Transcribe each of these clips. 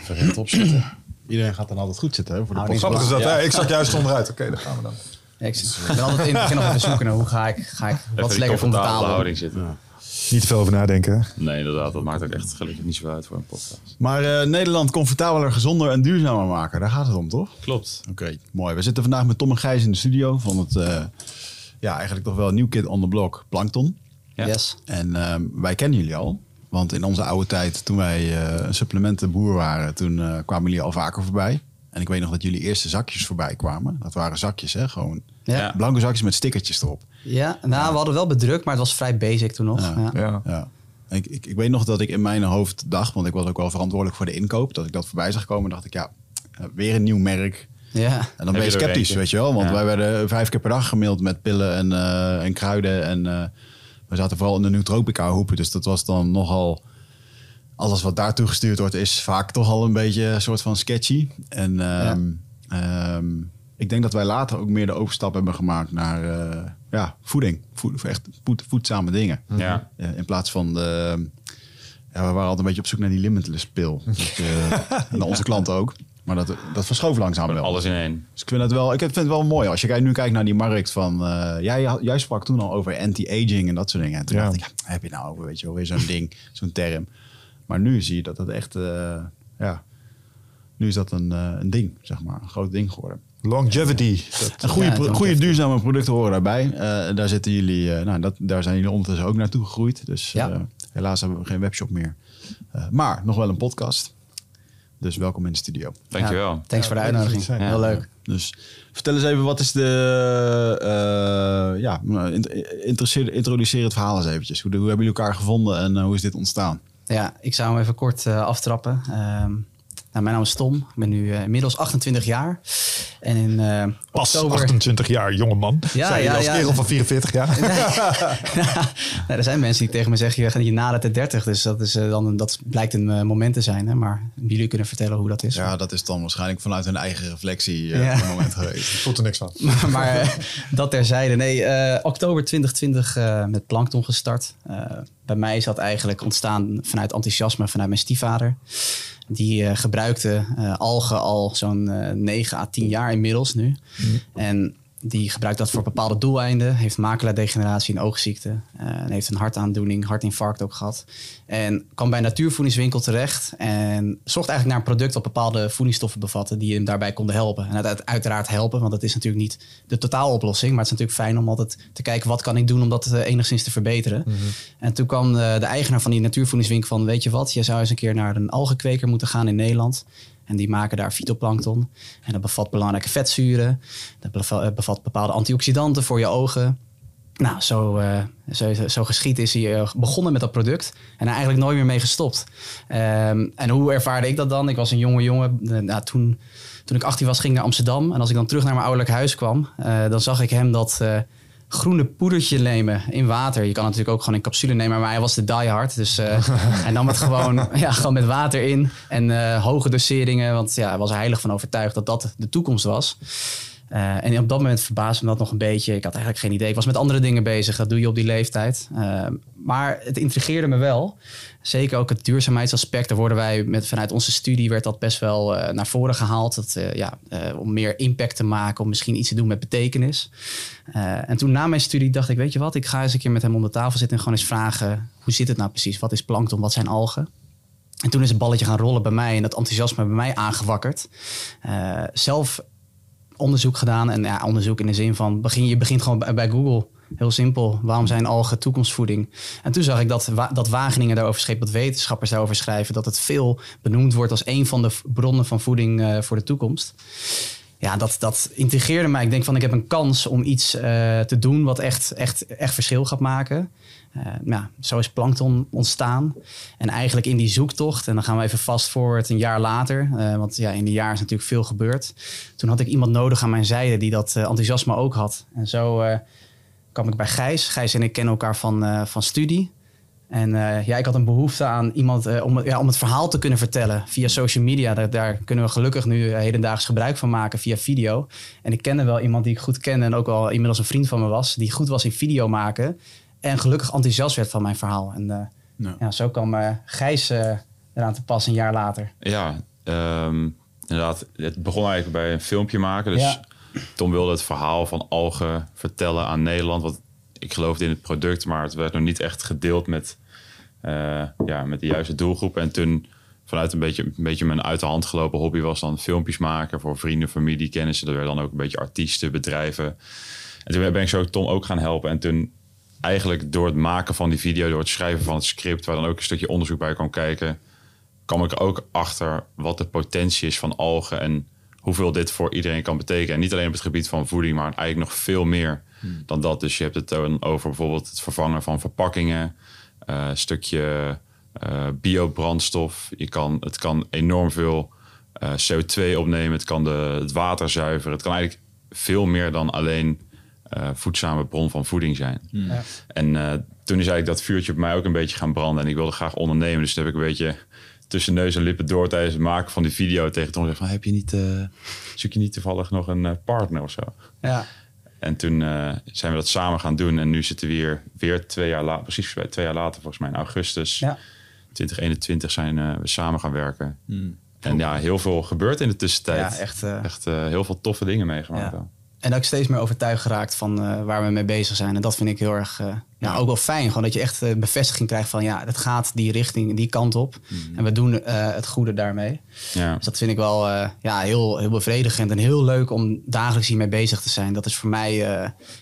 even rechtop zitten. Iedereen gaat dan altijd goed zitten hè, voor de Nou, podcast. Grappig is dat, Ja. hè? Ik zat juist onderuit. Oké, daar gaan we dan. Ja, ik, zit- ik ben altijd in het begin nog even zoeken naar hoe ga ik, ga ik wat is lekker comfortabele comfortabel. houding zitten. Niet veel over nadenken. Nee, inderdaad. Dat maakt ook echt gelukkig niet zoveel uit voor een podcast. Maar eh, Nederland comfortabeler, gezonder en duurzamer maken. Daar gaat het om, toch? Klopt. Oké, mooi. We zitten vandaag met Tom en Gijs in de studio van het, eh, ja, eigenlijk toch wel een nieuw kid on the block, Plankton. Ja. Yes. En ehm, wij kennen jullie al. Want in onze oude tijd, toen wij eh, een supplementenboer waren, toen eh, kwamen jullie al vaker voorbij. En ik weet nog dat jullie eerste zakjes voorbij kwamen. Dat waren zakjes, hè? Gewoon Ja. Blanke zakjes met stickertjes erop. Ja, nou, we hadden wel bedrukt, maar het was vrij basic toen nog. Ja. Ja. Ja. Ja. Ik, ik, ik weet nog dat ik in mijn hoofd dacht, want ik was ook wel verantwoordelijk voor de inkoop, dat ik dat voorbij zag komen, dacht ik, ja, weer een nieuw merk. Ja. En dan ben je je sceptisch, weet je wel. Want Ja. wij werden vijf keer per dag gemaild met pillen en, eh, en kruiden. En eh, we zaten vooral in de nootropica hoepen. Dus dat was dan nogal... Alles wat daartoe gestuurd wordt is vaak toch al een beetje een soort van sketchy. En ehm, ehm, ik denk dat wij later ook meer de overstap hebben gemaakt naar eh, ja, voeding. Voed, echt voed, voedzame dingen. Ja. Eh, in plaats van de... Ja, we waren altijd een beetje op zoek naar die limitless pil. Dus, eh, en onze klanten ook. Maar dat, dat verschoof langzaam wel. Alles in één. Dus ik vind het wel, ik vind het wel mooi. Als je kijkt, nu kijkt naar die markt van... eh, jij, sprak toen al over anti-aging en dat soort dingen. En toen Ja. dacht ik, ja, heb je nou over, weet je wel, weer zo'n ding, zo'n term. Maar nu zie je dat dat echt, eh, ja... Nu is dat een, eh, een ding, zeg maar. Een groot ding geworden. Longevity. Dat, En goede, Ja, pro- dat goede duurzame producten horen daarbij. Eh, daar zitten jullie, eh, nou, dat, daar zijn jullie ondertussen ook naartoe gegroeid. Dus Ja. eh, helaas hebben we geen webshop meer. Eh, maar nog wel een podcast. Dus welkom in de studio. Dankjewel. Ja, thanks voor de uitnodiging. Heel leuk. Dus vertel eens even, wat is de... eh, ja, nou, introduceer het verhaal eens eventjes. Hoe, hoe hebben jullie elkaar gevonden en eh, hoe is dit ontstaan? Ja, ik zou hem even kort eh, aftrappen. Ehm, nou, mijn naam is Tom. Ik ben nu eh, inmiddels 28 jaar. En in eh, Pas oktober... 28 jaar, jonge man. Ja, Zei je ja, als ja. kerel van 44 jaar. Nee, er zijn mensen die tegen me zeggen, je, je nadert de 30. Dus dat, is, eh, dan, dat blijkt een moment te zijn. Hè? Maar jullie kunnen vertellen hoe dat is. Ja, dat is dan waarschijnlijk vanuit hun eigen reflectie eh Ja. op het moment geweest. Voelt er niks van. maar eh, dat terzijde. Nee, eh, oktober 2020 eh, met Plankton gestart. Eh, bij mij is dat eigenlijk ontstaan vanuit enthousiasme vanuit mijn stiefvader. Die eh, gebruikte eh, algen al zo'n eh 9 à 10 jaar inmiddels nu. En die gebruikt dat voor bepaalde doeleinden. Heeft maculadegeneratie en oogziekte. eh, en heeft een hartaandoening, hartinfarct ook gehad. En kwam bij een natuurvoedingswinkel terecht. En zocht eigenlijk naar een product dat bepaalde voedingsstoffen bevatte. Die hem daarbij konden helpen. En het uiteraard helpen, want dat is natuurlijk niet de totaaloplossing. Maar het is natuurlijk fijn om altijd te kijken wat kan ik doen om dat eh, enigszins te verbeteren. En toen kwam de, de eigenaar van die natuurvoedingswinkel van... weet je wat, je zou eens een keer naar een algenkweker moeten gaan in Nederland... En die maken daar fytoplankton. En dat bevat belangrijke vetzuren. Dat eh, bevat bepaalde antioxidanten voor je ogen. Nou, zo, eh, zo, zo geschied is hij eh, begonnen met dat product. En er eigenlijk nooit meer mee gestopt. Ehm, en hoe ervaarde ik dat dan? Ik was een jonge jongen. Nou, toen, toen ik 18 was, ging ik naar Amsterdam. En als ik dan terug naar mijn ouderlijk huis kwam... dan zag ik hem dat... groene poedertje nemen in water. Je kan het natuurlijk ook gewoon in capsule nemen, maar hij was de diehard. Dus eh, hij nam het gewoon, ja, gewoon met water in en eh, hoge doseringen. Want ja, hij was er heilig van overtuigd dat dat de toekomst was. Eh, en op dat moment verbaasde me dat nog een beetje. Ik had eigenlijk geen idee. Ik was met andere dingen bezig. Dat doe je op die leeftijd. Eh, maar het intrigeerde me wel. Zeker ook het duurzaamheidsaspect. Daar worden wij met, vanuit onze studie werd dat best wel eh, naar voren gehaald. Dat, ja, om meer impact te maken, om misschien iets te doen met betekenis. En toen na mijn studie dacht ik, weet je wat, ik ga eens een keer met hem om de tafel zitten en gewoon eens vragen, hoe zit het nou precies? Wat is plankton? Wat zijn algen? En toen is het balletje gaan rollen bij mij en dat enthousiasme bij mij aangewakkerd. Zelf onderzoek gedaan en ja, onderzoek in de zin van, begin, je begint gewoon bij, Google. Heel simpel. Waarom zijn algen toekomstvoeding? En toen zag ik dat, dat Wageningen daarover schreef, dat wetenschappers daarover schrijven, dat het veel benoemd wordt als een van de bronnen van voeding eh, voor de toekomst ja, dat, dat integreerde mij. Ik denk van, ik heb een kans om iets eh, te doen wat echt, echt, echt verschil gaat maken. Eh, ja, zo is Plankton ontstaan. En eigenlijk in die zoektocht, en dan gaan we even fast forward een jaar later. eh, want ja, in die jaar is natuurlijk veel gebeurd. Toen had ik iemand nodig aan mijn zijde die dat eh, enthousiasme ook had. En zo kwam ik bij Gijs. Gijs en ik kennen elkaar van, van studie. En ja, ik had een behoefte aan iemand om, ja, om het verhaal te kunnen vertellen via social media. Daar, daar kunnen we gelukkig nu hedendaags gebruik van maken via video. En ik kende wel iemand die ik goed kende en ook al inmiddels een vriend van me was, die goed was in video maken. En gelukkig enthousiast werd van mijn verhaal. En eh, Ja. ja, zo kwam eh, Gijs eh, eraan te pas een jaar later. Ja, ehm, inderdaad, het begon eigenlijk bij een filmpje maken. Dus Ja. Tom wilde het verhaal van algen vertellen aan Nederland. Want ik geloofde in het product, maar het werd nog niet echt gedeeld met, eh, ja, met de juiste doelgroep. En toen vanuit een beetje, een beetje mijn uit de hand gelopen hobby was dan filmpjes maken voor vrienden, familie, kennissen. Dat werden dan ook een beetje artiesten, bedrijven. En toen ben ik zo Tom ook gaan helpen. En toen eigenlijk door het maken van die video, door het schrijven van het script, waar dan ook een stukje onderzoek bij kwam kijken, kwam ik ook achter wat de potentie is van algen en hoeveel dit voor iedereen kan betekenen. En niet alleen op het gebied van voeding, maar eigenlijk nog veel meer dan dat. Dus je hebt het dan over bijvoorbeeld het vervangen van verpakkingen, een stukje eh, biobrandstof. Je kan, het kan enorm veel eh, CO2 opnemen, het kan de, het water zuiveren. Het kan eigenlijk veel meer dan alleen voedzame bron van voeding zijn. Ja. En eh, toen is eigenlijk dat vuurtje op mij ook een beetje gaan branden. En ik wilde graag ondernemen. Dus toen heb ik een beetje tussen neus en lippen door tijdens het maken van die video tegen Tom gezegd van... Heb je niet, eh, zoek je niet toevallig nog een eh, partner of zo? Ja. En toen eh, zijn we dat samen gaan doen. En nu zitten we weer, weer twee jaar later, precies twee jaar later volgens mij, in augustus Ja. 2021 zijn eh, we samen gaan werken. En ja, heel veel gebeurt in de tussentijd. Ja, echt, eh, echt eh, heel veel toffe dingen meegemaakt. Ja. En ook steeds meer overtuigd geraakt van eh, waar we mee bezig zijn. En dat vind ik heel erg, eh, ja, ook wel fijn. Gewoon dat je echt eh, bevestiging krijgt van ja, het gaat die richting, die kant op. En we doen het goede daarmee. Ja. Dus dat vind ik wel ja, heel, heel bevredigend en heel leuk om dagelijks hiermee bezig te zijn. Dat is voor mij,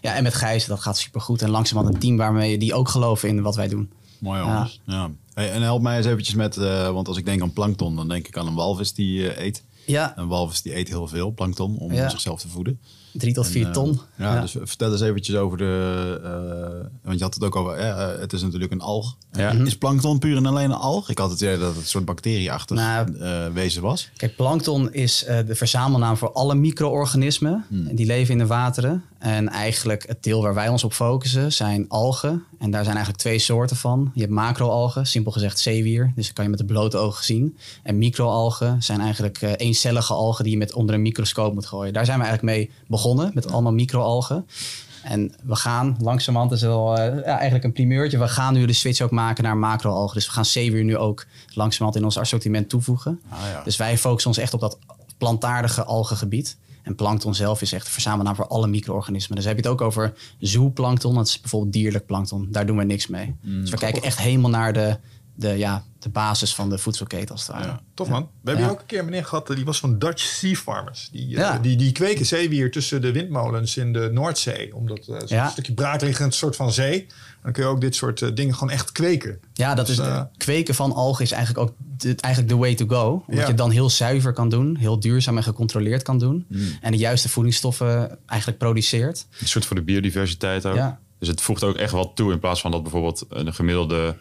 ja, en met Gijs, dat gaat supergoed. En langzamerhand een team waarmee die ook geloven in wat wij doen. Mooi jongens. Ja. Hey, en help mij eens eventjes met, want als ik denk aan plankton, dan denk ik aan een walvis die eet. Ja, Een walvis die eet heel veel plankton om Ja. zichzelf te voeden. Drie tot En, vier eh, ton. Ja, dus vertel eens eventjes over de... eh, want je had het ook over... ja, eh, het is natuurlijk een alg. Ja. Is plankton puur en alleen een alg? Ik had het idee dat het een soort bacterieachtig Nou, eh, wezen was. Kijk, plankton is eh, de verzamelnaam voor alle micro-organismen. Die leven in de wateren. En eigenlijk het deel waar wij ons op focussen zijn algen. En daar zijn eigenlijk twee soorten van. Je hebt macro-algen, simpel gezegd zeewier. Dus dat kan je met de blote ogen zien. En micro-algen zijn eigenlijk eh, eencellige algen die je met onder een microscoop moet gooien. Daar zijn we eigenlijk mee begonnen, met allemaal micro-algen. En we gaan langzamerhand, is wel eh, ja, eigenlijk een primeurtje. We gaan nu de switch ook maken naar macro-algen. Dus we gaan zeewier nu ook langzamerhand in ons assortiment toevoegen. Ah, ja. Dus wij focussen ons echt op dat plantaardige algengebied. En plankton zelf is echt de verzamelnaam voor alle micro-organismen. Dus heb je het ook over zooplankton. Dat is bijvoorbeeld dierlijk plankton. Daar doen we niks mee. Mm, dus we kijken echt helemaal naar de, de, ja, de basis van de voedselketen als het ware. Ja. Tof man. We hebben ook een keer een meneer gehad, die was van Dutch Sea Farmers. Die, eh, die, die kweken zeewier tussen de windmolens in de Noordzee. Omdat uh, zo'n Ja. stukje braakliggend soort van zee. Dan kun je ook dit soort eh, dingen gewoon echt kweken. Ja, dat Dus, is eh, kweken van algen is eigenlijk ook de, eigenlijk the way to go. Omdat Ja. je het dan heel zuiver kan doen, heel duurzaam en gecontroleerd kan doen. Mm. En de juiste voedingsstoffen eigenlijk produceert. Een soort voor de biodiversiteit ook. Ja. Dus het voegt ook echt wat toe in plaats van dat bijvoorbeeld een gemiddelde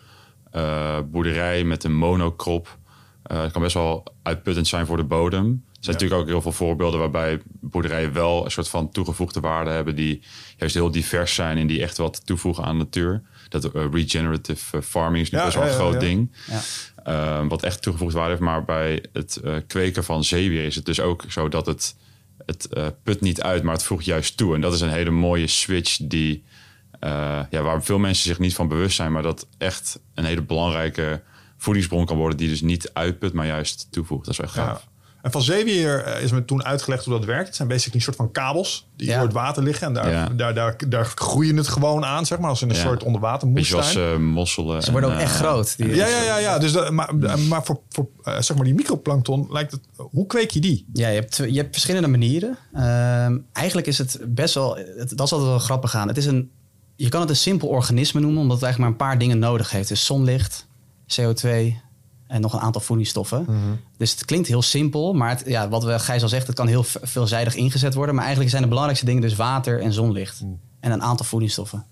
eh, boerderij met een monocrop. eh, het kan best wel uitputtend zijn voor de bodem. Er zijn natuurlijk ook heel veel voorbeelden waarbij boerderijen wel een soort van toegevoegde waarde hebben die juist heel divers zijn en die echt wat toevoegen aan de natuur. Dat eh, regenerative farming is nu Ja, best wel een groot ding. Ja. Eh, wat echt toegevoegde waarde heeft. Maar bij het kweken van zeewier is het dus ook zo dat het, het put niet uit, maar het voegt juist toe. En dat is een hele mooie switch die, ja, waar veel mensen zich niet van bewust zijn, maar dat echt een hele belangrijke voedingsbron kan worden die dus niet uitput, maar juist toevoegt. Dat is echt gaaf. Ja. En van zeewier eh, is me toen uitgelegd hoe dat werkt. Het zijn basically een soort van kabels die Ja. door het water liggen. En daar, Ja. daar, daar, daar groeien het gewoon aan, zeg maar. Als in een Ja. soort onderwater Beetje als eh, mosselen. Ze worden en, ook echt eh, groot. Die, Ja, ja, ja, ja. Dus dat, maar, maar voor, voor eh, zeg maar die microplankton lijkt het... Hoe kweek je die? Ja, je hebt, je hebt verschillende manieren. Ehm, eigenlijk is het best wel, het, dat is altijd wel grappig aan. Het is een, je kan het een simpel organisme noemen, omdat het eigenlijk maar een paar dingen nodig heeft. Dus zonlicht, CO2 en nog een aantal voedingsstoffen. Dus het klinkt heel simpel, maar het, ja, wat we, Gijs al zegt, het kan heel ve- veelzijdig ingezet worden. Maar eigenlijk zijn de belangrijkste dingen dus water en zonlicht. En een aantal voedingsstoffen.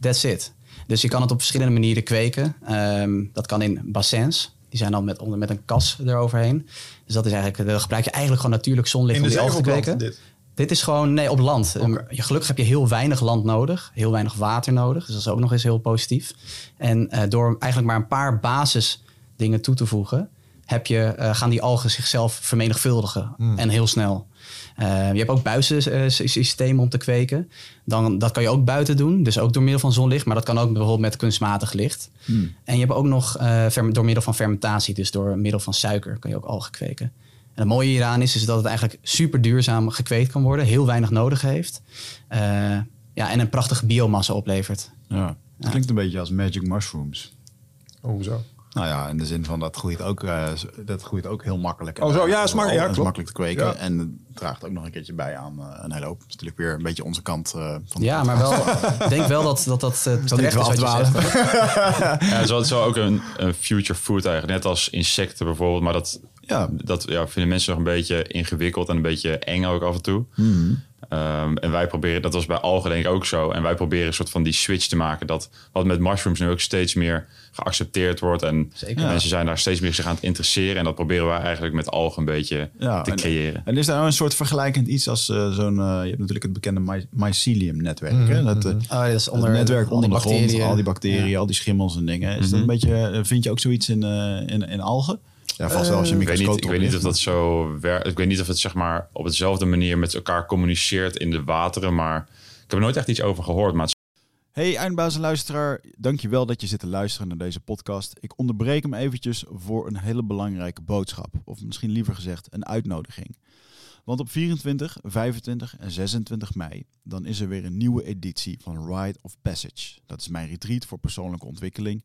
That's it. Dus je kan het op verschillende manieren kweken. Ehm, dat kan in bassins. Die zijn dan met, onder, met een kas eroverheen. Dus dat is eigenlijk, dan gebruik je eigenlijk gewoon natuurlijk zonlicht In de om die of te kweken. dit? Dit is gewoon, nee, op land. Je, gelukkig heb je heel weinig land nodig. Heel weinig water nodig. Dus dat is ook nog eens heel positief. En eh, door eigenlijk maar een paar basisdingen toe te voegen... Heb je, eh, gaan die algen zichzelf vermenigvuldigen. En heel snel. Eh, je hebt ook buizensystemen om te kweken. Dan, dat kan je ook buiten doen. Dus ook door middel van zonlicht. Maar dat kan ook bijvoorbeeld met kunstmatig licht. En je hebt ook nog door middel van fermentatie. Dus door middel van suiker kan je ook algen kweken. En het mooie hieraan is, is dat het eigenlijk super duurzaam gekweekt kan worden. Heel weinig nodig heeft. Eh, ja, en een prachtige biomassa oplevert. Ja. Het klinkt een beetje als magic mushrooms. Oh, hoezo? Nou ja, in de zin van dat groeit ook, eh, dat groeit ook heel makkelijk. Oh, zo, ja, is makkelijk, ja, is makkelijk te kweken. Ja. En het draagt ook nog een keertje bij aan eh, een hele hoop. Het is natuurlijk weer een beetje onze kant eh, van de Ja, maar wel, ik denk wel dat dat, dat terecht wel is wat. Ja, het is wel, het is wel ook een, een future food eigenlijk. Net als insecten bijvoorbeeld. Maar dat, Ja. dat ja, vinden mensen nog een beetje ingewikkeld en een beetje eng ook af en toe. Mhm. Ehm, en wij proberen, dat was bij algen denk ik ook zo. En wij proberen een soort van die switch te maken. Dat wat met mushrooms nu ook steeds meer geaccepteerd wordt. En Zeker. mensen zijn daar steeds meer zich aan het interesseren. En dat proberen wij eigenlijk met algen een beetje Ja, te en- creëren. En is daar nou een soort vergelijkend iets als eh, zo'n... eh, je hebt natuurlijk het bekende my- mycelium-netwerk. hè? Dat, eh, Oh, dat is onder, het netwerk onder de grond, bacteriën. al die bacteriën, Ja. al die schimmels en dingen. Is dat een beetje, vind je ook zoiets in, eh, in, in algen? Ja, vast wel als je een Ik weet, microscoop niet, ik weet niet of dat zo werkt. Ik weet niet of het zeg maar op dezelfde manier met elkaar communiceert in de wateren. Maar ik heb er nooit echt iets over gehoord. Maar Hey eindbaas en luisteraar, dankjewel dat je zit te luisteren naar deze podcast. Ik onderbreek hem eventjes voor een hele belangrijke boodschap. Of misschien liever gezegd een uitnodiging. Want op 24, 25 en 26 mei, dan is er weer een nieuwe editie van Rite of Passage. Dat is mijn retreat voor persoonlijke ontwikkeling.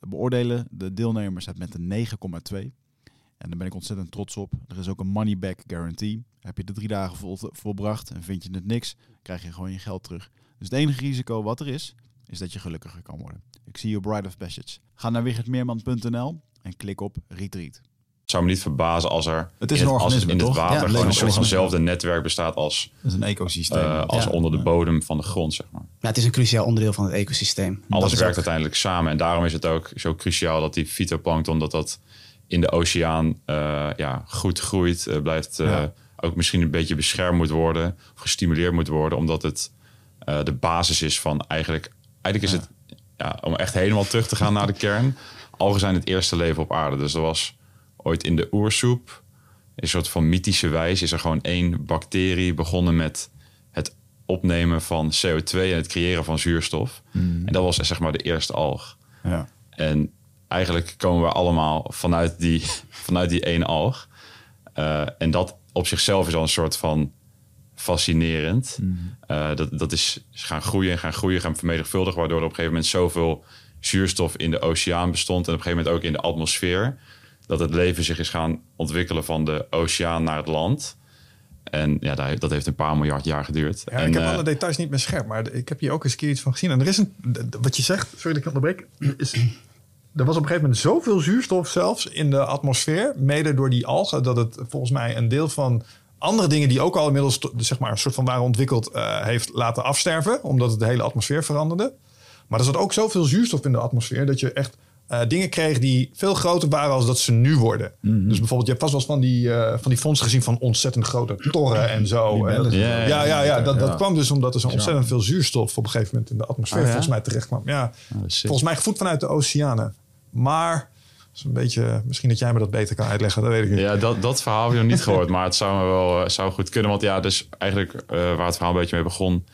beoordelen de deelnemers het met een 9,2. En daar ben ik ontzettend trots op. Er is ook een money back guarantee. Heb je de drie dagen vol, volbracht en vind je het niks, krijg je gewoon je geld terug. Dus het enige risico wat er is, is dat je gelukkiger kan worden. Ik zie je Bride of Passage. Ga naar wichertmeerman.nl en klik op Retreat. Zou me niet verbazen als er Het is in een als organisme, in het toch? water Ja, gewoon een soort organisme. vanzelfde netwerk bestaat als, Dat is een ecosysteem. eh, als Ja. onder de bodem van de grond, zeg maar. Ja, het is een cruciaal onderdeel van het ecosysteem. Alles werkt ook- uiteindelijk samen. En daarom is het ook zo cruciaal dat die fytoplankton, dat dat in de oceaan eh, ja, goed groeit, eh, blijft eh, Ja. ook misschien een beetje beschermd moet worden, of gestimuleerd moet worden, omdat het eh, de basis is van eigenlijk, eigenlijk is het, ja, om echt helemaal terug te gaan naar de kern, algen zijn het eerste leven op aarde. Dus er was ooit in de oersoep, een soort van mythische wijze, is er gewoon één bacterie begonnen met het opnemen van CO2 en het creëren van zuurstof. En dat was zeg maar de eerste alg. Ja. En eigenlijk komen we allemaal vanuit die, vanuit die ene alg. Eh, en dat op zichzelf is al een soort van fascinerend. Eh, dat, dat is gaan groeien en gaan groeien, gaan vermenigvuldigen, waardoor er op een gegeven moment zoveel zuurstof in de oceaan bestond en op een gegeven moment ook in de atmosfeer, dat het leven zich is gaan ontwikkelen van de oceaan naar het land. En ja, dat heeft- een paar miljard jaar geduurd. Ja, en, ik heb eh, alle details niet meer scherp, maar ik heb hier ook eens een keer iets van gezien. En er is een, wat je zegt, sorry dat ik onderbreek, is, er was op een gegeven moment zoveel zuurstof zelfs in de atmosfeer, mede door die algen, dat het volgens mij een deel van andere dingen die ook al inmiddels zeg maar, een soort van waren ontwikkeld, eh, heeft laten afsterven, omdat het de hele atmosfeer veranderde. Maar er zat ook zoveel zuurstof in de atmosfeer dat je echt eh, dingen kreeg die veel groter waren als dat ze nu worden. Dus bijvoorbeeld, je hebt vast wel eens van die, eh, van die fondsen gezien van ontzettend grote torren en zo. En dat-. Ja, ja, ja, dat, dat kwam dus omdat er zo ontzettend veel zuurstof op een gegeven moment in de atmosfeer Oh, volgens mij terecht kwam. Ja, sick. volgens mij gevoed vanuit de oceanen. Maar is een beetje, misschien dat jij me dat beter kan uitleggen, dat weet ik niet. Ja, dat, dat verhaal heb ik nog niet gehoord, maar het zou me wel eh, zou goed kunnen. Want ja, dus eigenlijk waar het verhaal een beetje mee begon,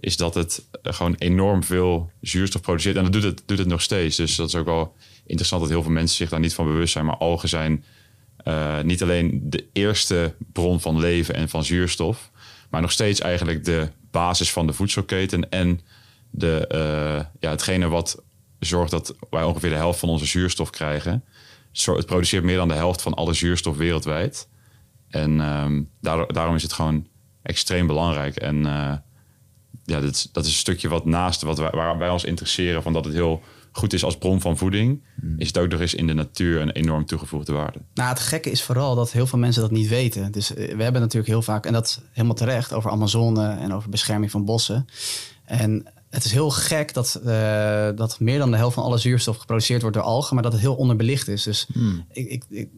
is dat het eh, gewoon enorm veel zuurstof produceert. En dat doet het, doet het nog steeds. Dus dat is ook wel interessant dat heel veel mensen zich daar niet van bewust zijn. Maar algen zijn eh, niet alleen de eerste bron van leven en van zuurstof, maar nog steeds eigenlijk de basis van de voedselketen en de, eh, ja, hetgene wat zorgt dat wij ongeveer de helft van onze zuurstof krijgen. Het produceert meer dan de helft van alle zuurstof wereldwijd. En ehm, daarom is het gewoon extreem belangrijk. En ja, dat is, dat is een stukje wat naast wat wij, waar wij ons interesseren, van dat het heel goed is als bron van voeding, hmm. is het ook nog eens in de natuur een enorm toegevoegde waarde. Nou, het gekke is vooral dat heel veel mensen dat niet weten. Dus we hebben natuurlijk heel vaak, en dat helemaal terecht, over Amazone en over bescherming van bossen. En het is heel gek dat, uh, dat meer dan de helft van alle zuurstof geproduceerd wordt door algen, maar dat het heel onderbelicht is. Dus hmm. ik, ik, ik,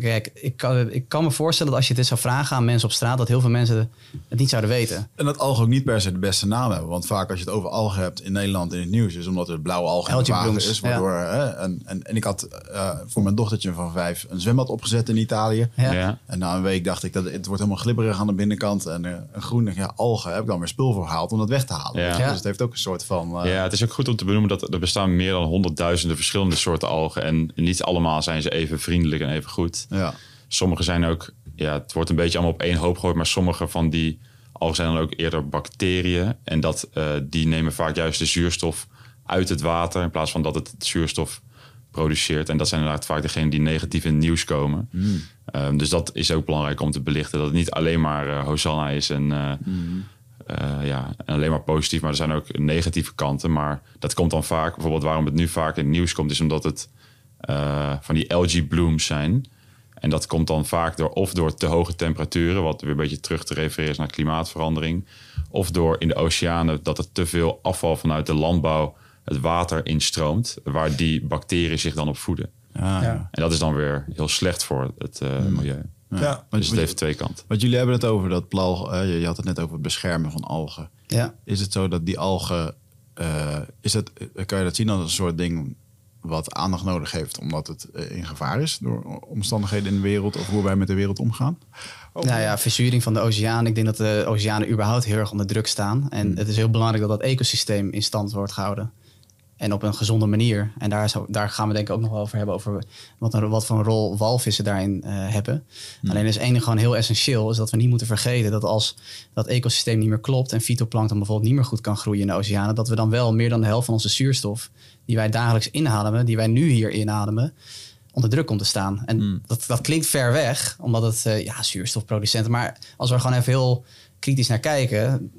kijk, ik, kan, ik kan me voorstellen dat als je dit zou vragen aan mensen op straat, dat heel veel mensen het niet zouden weten. En dat algen ook niet per se de beste naam hebben. Want vaak als je het over algen hebt in Nederland in het nieuws, is omdat het blauwe algen is. Waardoor, hè, en, en, en ik had uh, voor mijn dochtertje van vijf een zwembad opgezet in Italië. Ja. En na een week dacht ik dat het wordt helemaal glibberig aan de binnenkant. En uh, een groene ja, algen heb ik dan weer spul voor gehaald om dat weg te halen. Ja. Dus het heeft ook een soort van... Uh, ja, het is ook goed om te benoemen dat er bestaan meer dan honderdduizenden verschillende soorten algen. En niet allemaal zijn ze even vriendelijk en even goed. Ja. Sommige zijn ook, ja, het wordt een beetje allemaal op één hoop gegooid, maar sommige van die algen zijn dan ook eerder bacteriën. En dat, uh, die nemen vaak juist de zuurstof uit het water in plaats van dat het zuurstof produceert. En dat zijn inderdaad vaak degenen die negatief in het nieuws komen. Mm. Um, dus dat is ook belangrijk om te belichten. Dat het niet alleen maar uh, Hosanna is en, uh, mm. ja, alleen maar positief. Maar er zijn ook negatieve kanten. Maar dat komt dan vaak, bijvoorbeeld waarom het nu vaak in het nieuws komt... is omdat het van die algae blooms zijn. En dat komt dan vaak door of door te hoge temperaturen, wat weer een beetje terug te refereren is naar klimaatverandering, of door in de oceanen dat er te veel afval vanuit de landbouw het water instroomt, waar die bacteriën zich dan op voeden. Ja. En dat is dan weer heel slecht voor het uh, milieu. Ja. Dus het heeft twee kanten. Want jullie hebben het over dat plal, uh, je had het net over het beschermen van algen. Ja. Is het zo dat die algen, uh, is het, kan je dat zien als een soort ding wat aandacht nodig heeft omdat het eh, in gevaar is door omstandigheden in de wereld of hoe wij met de wereld omgaan? Oh. Nou ja, verzuring van de oceaan. Ik denk dat de oceanen überhaupt heel erg onder druk staan. En hmm. het is heel belangrijk dat dat ecosysteem in stand wordt gehouden. En op een gezonde manier. En daar, zou, daar gaan we denk ik ook nog wel over hebben. Over wat, een, wat voor een rol walvissen daarin uh, hebben. Hmm. Alleen is één gewoon heel essentieel. Is dat we niet moeten vergeten dat als dat ecosysteem niet meer klopt. En fytoplankton bijvoorbeeld niet meer goed kan groeien in de oceanen. Dat we dan wel meer dan de helft van onze zuurstof. Die wij dagelijks inademen. Die wij nu hier inademen onder druk komt te staan. En hmm. dat, dat klinkt ver weg, omdat het uh, ja, zuurstofproducenten. Maar als we er gewoon even heel kritisch naar kijken,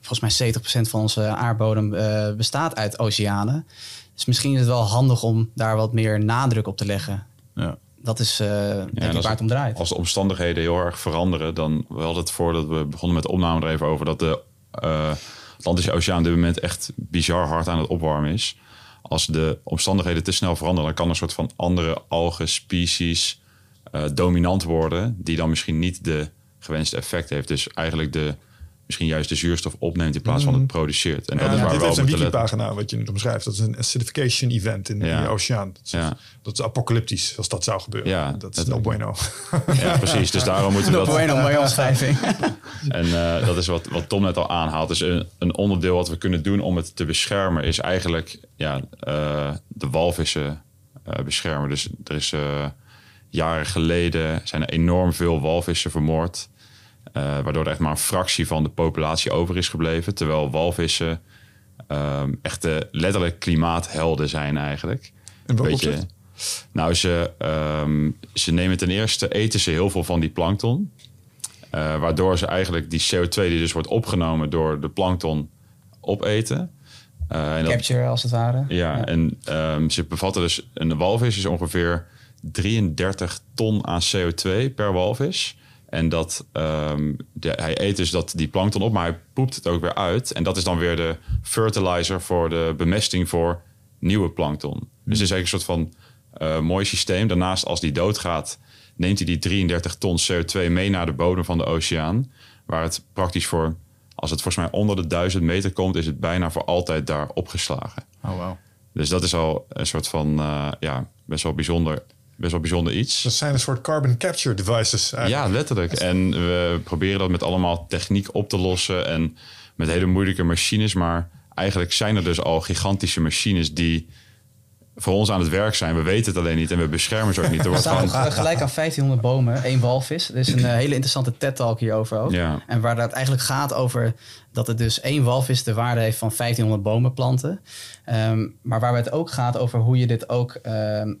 volgens mij 70% van onze aardbodem uh, bestaat uit oceanen. Dus misschien is het wel handig om daar wat meer nadruk op te leggen. Ja. Dat is uh, ja, waar het om draait. Als de omstandigheden heel erg veranderen, dan we hadden het voordat we begonnen met de opname er even over dat de uh, Atlantische Oceaan op dit moment echt bizar hard aan het opwarmen is. Als de omstandigheden te snel veranderen, dan kan een soort van andere algen, species dominant worden, die dan misschien niet de gewenste effect heeft. Dus eigenlijk de misschien juist de zuurstof opneemt in plaats van het mm. produceert. En dat is waar dit we heeft een wiki-pagina wat je nu omschrijft. Dat is een acidification event in, de oceaan. Dat is, ja. dat is apocalyptisch als dat zou gebeuren. Ja, dat is no bueno. Ja, precies. Dus daarom moeten we no dat... bueno, mooie omschrijving. en uh, dat is wat, wat Tom net al aanhaalt. Dus een, een, onderdeel wat we kunnen doen om het te beschermen... is eigenlijk ja, uh, de walvissen uh, beschermen. Dus er is jaren geleden zijn er enorm veel walvissen vermoord... Uh, waardoor er echt maar een fractie van de populatie over is gebleven. Terwijl walvissen um, echte letterlijk klimaathelden zijn eigenlijk. En wat Beetje, Nou, ze, um, ze nemen ten eerste, eten ze heel veel van die plankton. Uh, waardoor ze eigenlijk die CO2 die dus wordt opgenomen door de plankton opeten. Uh, en Capture dat, als het ware. Ja, ja. en um, ze bevatten dus... Een walvis is ongeveer 33 ton aan CO2 per walvis. En dat, um, de, hij eet dus dat, die plankton op, maar hij poept het ook weer uit. En dat is dan weer de fertilizer voor de bemesting voor nieuwe plankton. Dus het is eigenlijk een soort van uh, mooi systeem. Daarnaast, als die doodgaat, neemt hij die 33 ton CO2 mee naar de bodem van de oceaan. Waar het praktisch voor, als het volgens mij onder de 1000 meter komt, is het bijna voor altijd daar opgeslagen. Oh, wow. Dus dat is al een soort van, uh, ja, best wel bijzonder best wel bijzonder iets. Dat zijn een soort carbon capture devices. Eigenlijk. Ja, letterlijk. En we proberen dat met allemaal techniek op te lossen en met hele moeilijke machines. Maar eigenlijk zijn er dus al gigantische machines die voor ons aan het werk zijn. We weten het alleen niet en we beschermen ze ook niet. Er wordt gewoon... gelijk aan 1500 bomen, één walvis. Er is een eh, hele interessante TED-talk hierover ook. Ja. En waar het eigenlijk gaat over dat het dus één walvis de waarde heeft van 1500 bomen planten. Um, maar waar het ook gaat over hoe je dit ook um,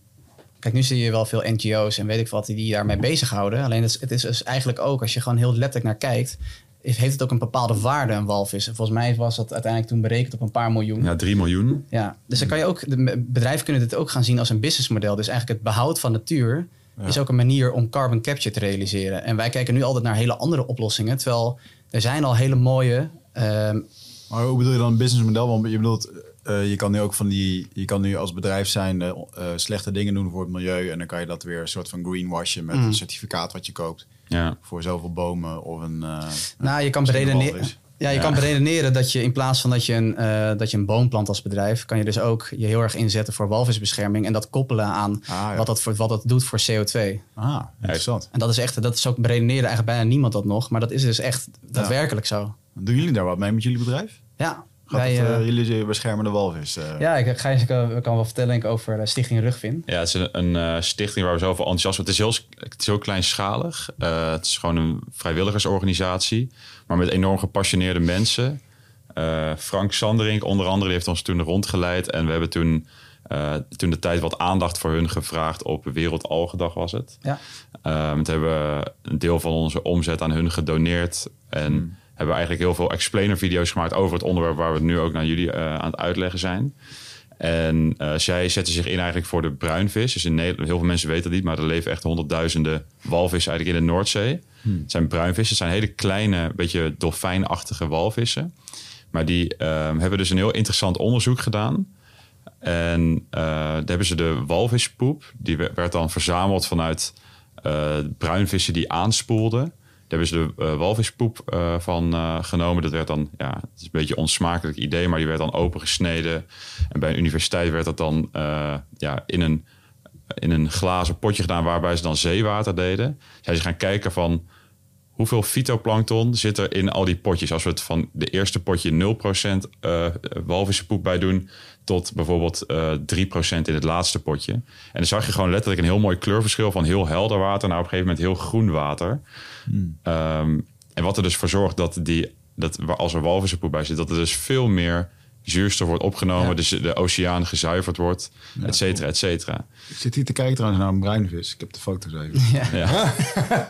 Kijk, nu zie je wel veel NGO's en weet ik wat die daarmee bezighouden. Alleen het is, het is dus eigenlijk ook, als je gewoon heel letterlijk naar kijkt, is- heeft het ook een bepaalde waarde, een walvis. En volgens mij was dat uiteindelijk toen berekend op een paar miljoen. Ja, 3 miljoen. Ja, dus dan kan je ook, de bedrijven kunnen dit ook gaan zien als een businessmodel. Dus eigenlijk het behoud van natuur is ook een manier om carbon capture te realiseren. En wij kijken nu altijd naar hele andere oplossingen. Terwijl er zijn al hele mooie. ehm, Maar hoe bedoel je dan een businessmodel? Want je bedoelt, eh, je kan nu ook van die, je kan nu als bedrijf zijn eh, eh, slechte dingen doen voor het milieu. En dan kan je dat weer een soort van greenwashen met een certificaat wat je koopt. Ja. Voor zoveel bomen of een. eh, nou, je kan beredeneren. Ja, je Ja. kan beredeneren dat je in plaats van dat je, een, eh, dat je een boom plant als bedrijf, kan je dus ook je heel erg inzetten voor walvisbescherming en dat koppelen aan Ah, ja. wat, dat voor, wat dat doet voor CO2. Ah, interessant. En dat is echt, dat is ook beredeneren eigenlijk bijna niemand dat nog, maar dat is dus echt daadwerkelijk zo. Doen jullie daar wat mee met jullie bedrijf? Ja, Gaat wij, het, eh, eh, jullie beschermen de walvis? eh? ja ik, ik kan, kan wel vertellen ik, over Stichting Rugvin. Ja, het is een, een eh, stichting waar we zoveel enthousiast Het is heel, het is heel kleinschalig. Eh, het is gewoon een vrijwilligersorganisatie. Maar met enorm gepassioneerde mensen. Eh, Frank Sanderink onder andere, die heeft ons toen rondgeleid. En we hebben toen, eh, toen de tijd wat aandacht voor hun gevraagd op Wereldalgendag was het. Ja. Ehm, toen hebben we een deel van onze omzet aan hun gedoneerd. En hebben we eigenlijk heel veel explainer video's gemaakt over het onderwerp waar we het nu ook naar jullie eh, aan het uitleggen zijn. En eh, zij zetten zich in eigenlijk voor de bruinvis. Dus in Nederland, heel veel mensen weten dat niet, maar er leven echt honderdduizenden walvissen eigenlijk in de Noordzee. Het zijn bruinvissen, het zijn hele kleine, beetje dolfijnachtige walvissen. Maar die ehm, hebben dus een heel interessant onderzoek gedaan. En eh, daar hebben ze de walvispoep, die we- werd dan verzameld vanuit bruinvissen die aanspoelden. Hebben ze de eh, walvispoep eh, van eh, genomen. Dat werd dan, ja, het is een beetje een onsmakelijk idee, maar die werd dan opengesneden. En bij een universiteit werd dat dan ja, in, een, in een glazen potje gedaan waarbij ze dan zeewater deden. Zij ze gaan kijken van hoeveel fytoplankton zit er in al die potjes? Als we het van de eerste potje 0% eh walvissenpoep bij doen... tot bijvoorbeeld eh 3% in het laatste potje. En dan zag je gewoon letterlijk een heel mooi kleurverschil... van heel helder water naar op een gegeven moment heel groen water. Ehm, en wat er dus voor zorgt dat, die, dat als er walvissenpoep bij zit... dat er dus veel meer zuurstof wordt opgenomen... Ja. dus de oceaan gezuiverd wordt, et cetera, et cetera. Ik zit hier te kijken trouwens naar een bruinvis. Ik heb de foto's even. Ja. Ja.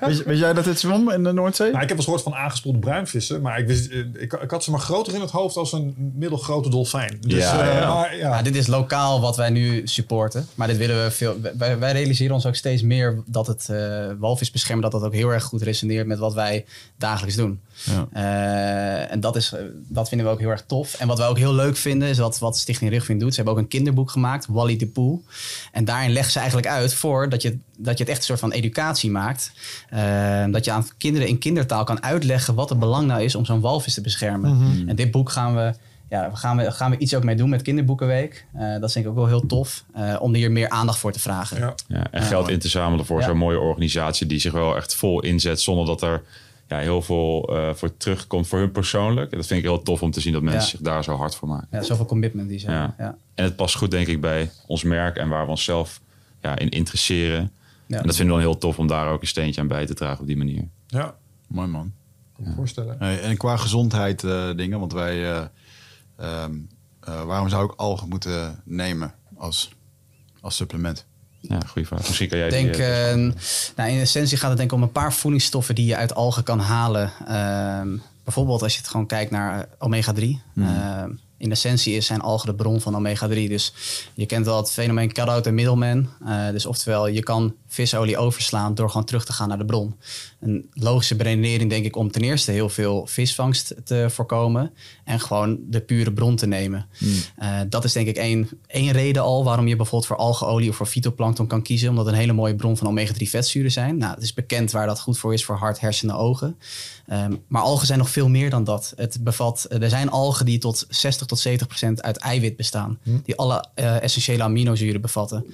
weet, weet jij dat dit zwom in de Noordzee? Nou, ik heb wel eens gehoord van aangespoelde bruinvissen, maar ik, wist, eh, ik, ik had ze maar groter in het hoofd als een middelgrote dolfijn. Dus, Ja, eh, ja. Maar, ja. Ja, dit is lokaal wat wij nu supporten. Maar dit willen we veel. Wij, wij realiseren ons ook steeds meer dat het eh walvisbeschermen dat dat ook heel erg goed resoneert met wat wij dagelijks doen. Ja. Eh, en dat, is, eh, dat vinden we ook heel erg tof. En wat wij ook heel leuk vinden, is wat, wat Stichting Rugvin doet. Ze hebben ook een kinderboek gemaakt, Wally de Poel. En daarin leggen ze eigenlijk uit voor dat je, dat je het echt een soort van educatie maakt. Eh, dat je aan kinderen in kindertaal kan uitleggen wat het belang nou is om zo'n walvis te beschermen. En dit boek gaan we, ja, we gaan, we, gaan we iets ook mee doen met Kinderboekenweek. Eh, dat is denk ik ook wel heel tof, eh, om hier meer aandacht voor te vragen. Ja. Ja, en geld in te zamelen voor Ja. zo'n mooie organisatie die zich wel echt vol inzet zonder dat er ja, heel veel eh, voor terugkomt voor hun persoonlijk. En dat vind ik heel tof om te zien dat mensen Ja. zich daar zo hard voor maken. Ja, zoveel commitment die ze Ja. hebben. Ja. En het past goed denk ik bij ons merk en waar we onszelf ja, in interesseren. Ja. En dat vinden we dan heel tof om daar ook een steentje aan bij te dragen op die manier. ja, Mooi man. kan me voorstellen. Hey, en qua gezondheid eh, dingen, want wij, eh, ehm, eh, waarom zou ik algen moeten nemen als, als supplement? Ja, goede vraag. Misschien kan jij die, denk, eh, eh, nou, in essentie gaat het denk ik om een paar voedingsstoffen die je uit algen kan halen. Ehm, bijvoorbeeld als je het gewoon kijkt naar eh, omega-3. Ehm, in essentie is, zijn algen de bron van omega-3. Dus je kent wel het fenomeen cut-out en middleman. Eh, dus oftewel, je kan visolie overslaan door gewoon terug te gaan naar de bron. Een logische beredenering denk ik om ten eerste heel veel visvangst te voorkomen. En gewoon de pure bron te nemen. Eh, dat is denk ik één, één reden al waarom je bijvoorbeeld voor algeolie of voor fytoplankton kan kiezen. Omdat het een hele mooie bron van omega-3 vetzuren zijn. Nou, het is bekend waar dat goed voor is voor hart, hersenen, ogen. Ehm, maar algen zijn nog veel meer dan dat. Het bevat, er zijn algen die tot 60 tot 70 procent uit eiwit bestaan. Die alle eh, essentiële aminozuren bevatten.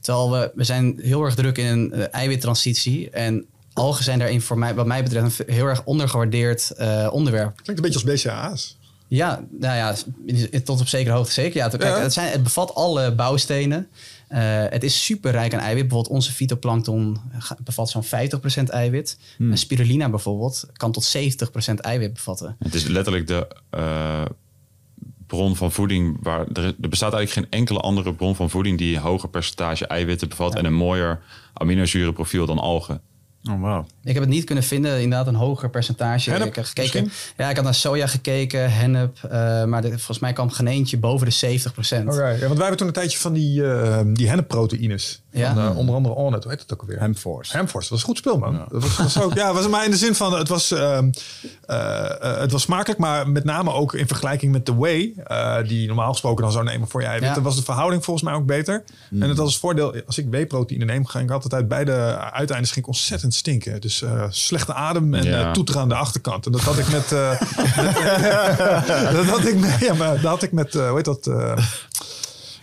Terwijl we, we zijn heel erg druk in een eh, eiwittransitie. En algen zijn daarin voor mij, wat mij betreft een heel erg ondergewaardeerd eh, onderwerp. Klinkt een beetje als BCA's. Ja, nou ja, tot op zekere hoogte zeker. Ja, kijk, Ja. Het, zijn, het bevat alle bouwstenen. Eh, het is super rijk aan eiwit. Bijvoorbeeld onze fytoplankton bevat zo'n 50% eiwit. En spirulina bijvoorbeeld kan tot 70% eiwit bevatten. Het is letterlijk de eh, bron van voeding waar er, er bestaat eigenlijk geen enkele andere bron van voeding die een hoger percentage eiwitten bevat en een mooier aminozurenprofiel dan algen. Oh, wow. Ik heb het niet kunnen vinden, inderdaad een hoger percentage. Hennep, ik heb gekeken. misschien? Ja, ik had naar soja gekeken, hennep, eh, maar de- volgens mij kwam geen eentje boven de 70% Oké, ja, want wij hebben toen een tijdje van die, eh die hennepproteïnes. Ja. Van, eh, onder andere Ornet, hoe heet het ook alweer? Hemforce. Hamforce, dat was een goed speel, man. Dat was, was ook, ja, was maar in de zin van, het was, ehm, eh, eh, het was smakelijk, maar met name ook in vergelijking met de whey, eh, die je normaal gesproken dan zou nemen voor je eiwitten, Ja. was de verhouding volgens mij ook beter. En het was het voordeel, als ik whey-proteïne neem, ging ik altijd uit beide uiteindes ging ik ontzettend stinken. Dus eh, slechte adem en Ja. toeter aan de achterkant. En dat had ik met, eh, dat had ik met, ja, maar dat had ik met, hoe heet dat, eh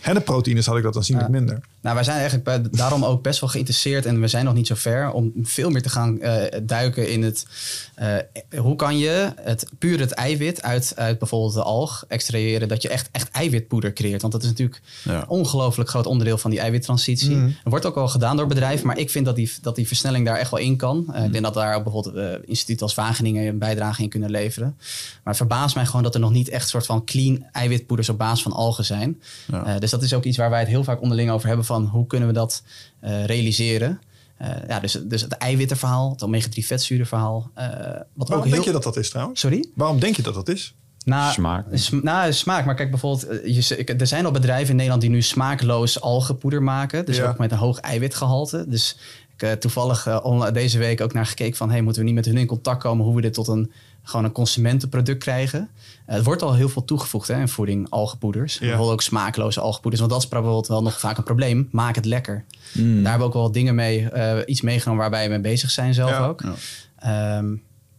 hennepproteïnes had ik dat aanzienlijk minder. Nou, wij zijn eigenlijk daarom ook best wel geïnteresseerd en we zijn nog niet zo ver om veel meer te gaan eh, duiken in het. eh, hoe kan je het puur het eiwit uit, uit bijvoorbeeld de alg extraheren, dat je echt, echt eiwitpoeder creëert? Want dat is natuurlijk Ja. een ongelooflijk groot onderdeel van die eiwittransitie. Mhm. Er wordt ook al gedaan door bedrijven, maar ik vind dat die, dat die versnelling daar echt wel in kan. Eh, Ik denk dat daar ook bijvoorbeeld uh, instituten als Wageningen een bijdrage in kunnen leveren. Maar het verbaast mij gewoon dat er nog niet echt soort van clean eiwitpoeders op basis van algen zijn. Ja. Eh, dus dat is ook iets waar wij het heel vaak onderling over hebben van hoe kunnen we dat eh, realiseren. Eh, ja, dus, dus het eiwittenverhaal, het omega-3 vetzurenverhaal. eh wat ook Waarom heel... denk je dat dat is trouwens? Sorry? Waarom denk je dat dat is? Nou, Smaak. sm- nou, smaak. Maar kijk bijvoorbeeld, je, er zijn al bedrijven in Nederland die nu smaakloos algenpoeder maken. Dus Ja. ook met een hoog eiwitgehalte. Dus ik heb toevallig deze week ook naar gekeken van... Hey, moeten we niet met hun in contact komen hoe we dit tot een, gewoon een consumentenproduct krijgen. Eh, het wordt al heel veel toegevoegd hè, in voeding, algenpoeders. Bijvoorbeeld ook smaakloze algenpoeders. Want dat is bijvoorbeeld wel nog vaak een probleem. Maak het lekker. Daar hebben we ook wel dingen mee, eh, iets meegenomen waar wij mee bezig zijn zelf Ja. ook. Ja. Ehm,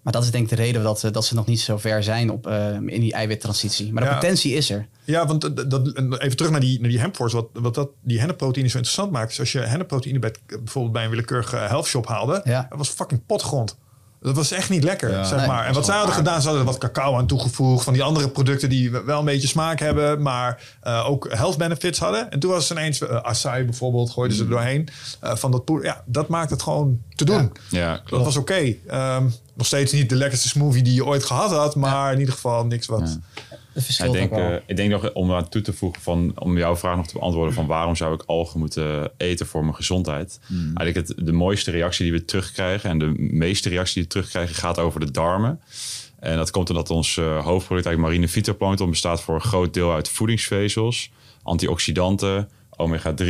maar dat is denk ik de reden dat, dat ze nog niet zo ver zijn op, eh, in die eiwittransitie. Maar de Ja. potentie is er. Ja, want dat, dat- en even terug naar die, naar die hempforce. Wat, wat dat, die hennepproteïne zo interessant maakt... is als je hennepproteïne bij, bijvoorbeeld bij een willekeurige health shop haalde... Ja. dat was fucking potgrond. Dat was echt niet lekker, Ja. zeg Nee, maar. dat En wat zij hadden gedaan, ze hadden er wat cacao aan toegevoegd... van die andere producten die wel een beetje smaak hebben... maar eh, ook health benefits hadden. En toen was het ineens... eh acai bijvoorbeeld, gooiden Mm. ze er doorheen... eh, van dat poeder. Ja, dat maakt het gewoon te doen. Ja, Dat klopt. was oké. Ehm, nog steeds niet de lekkerste smoothie die je ooit gehad had... maar in ieder geval niks wat... Ik denk, ook wel. eh, ik denk nog om aan toe te voegen van om jouw vraag nog te beantwoorden van waarom zou ik algen moeten eten voor mijn gezondheid? Eigenlijk het, de mooiste reactie die we terugkrijgen en de meeste reactie die we terugkrijgen gaat over de darmen. En dat komt omdat ons eh, hoofdproduct eigenlijk marine fytoplankton bestaat voor een groot deel uit voedingsvezels, antioxidanten, omega-3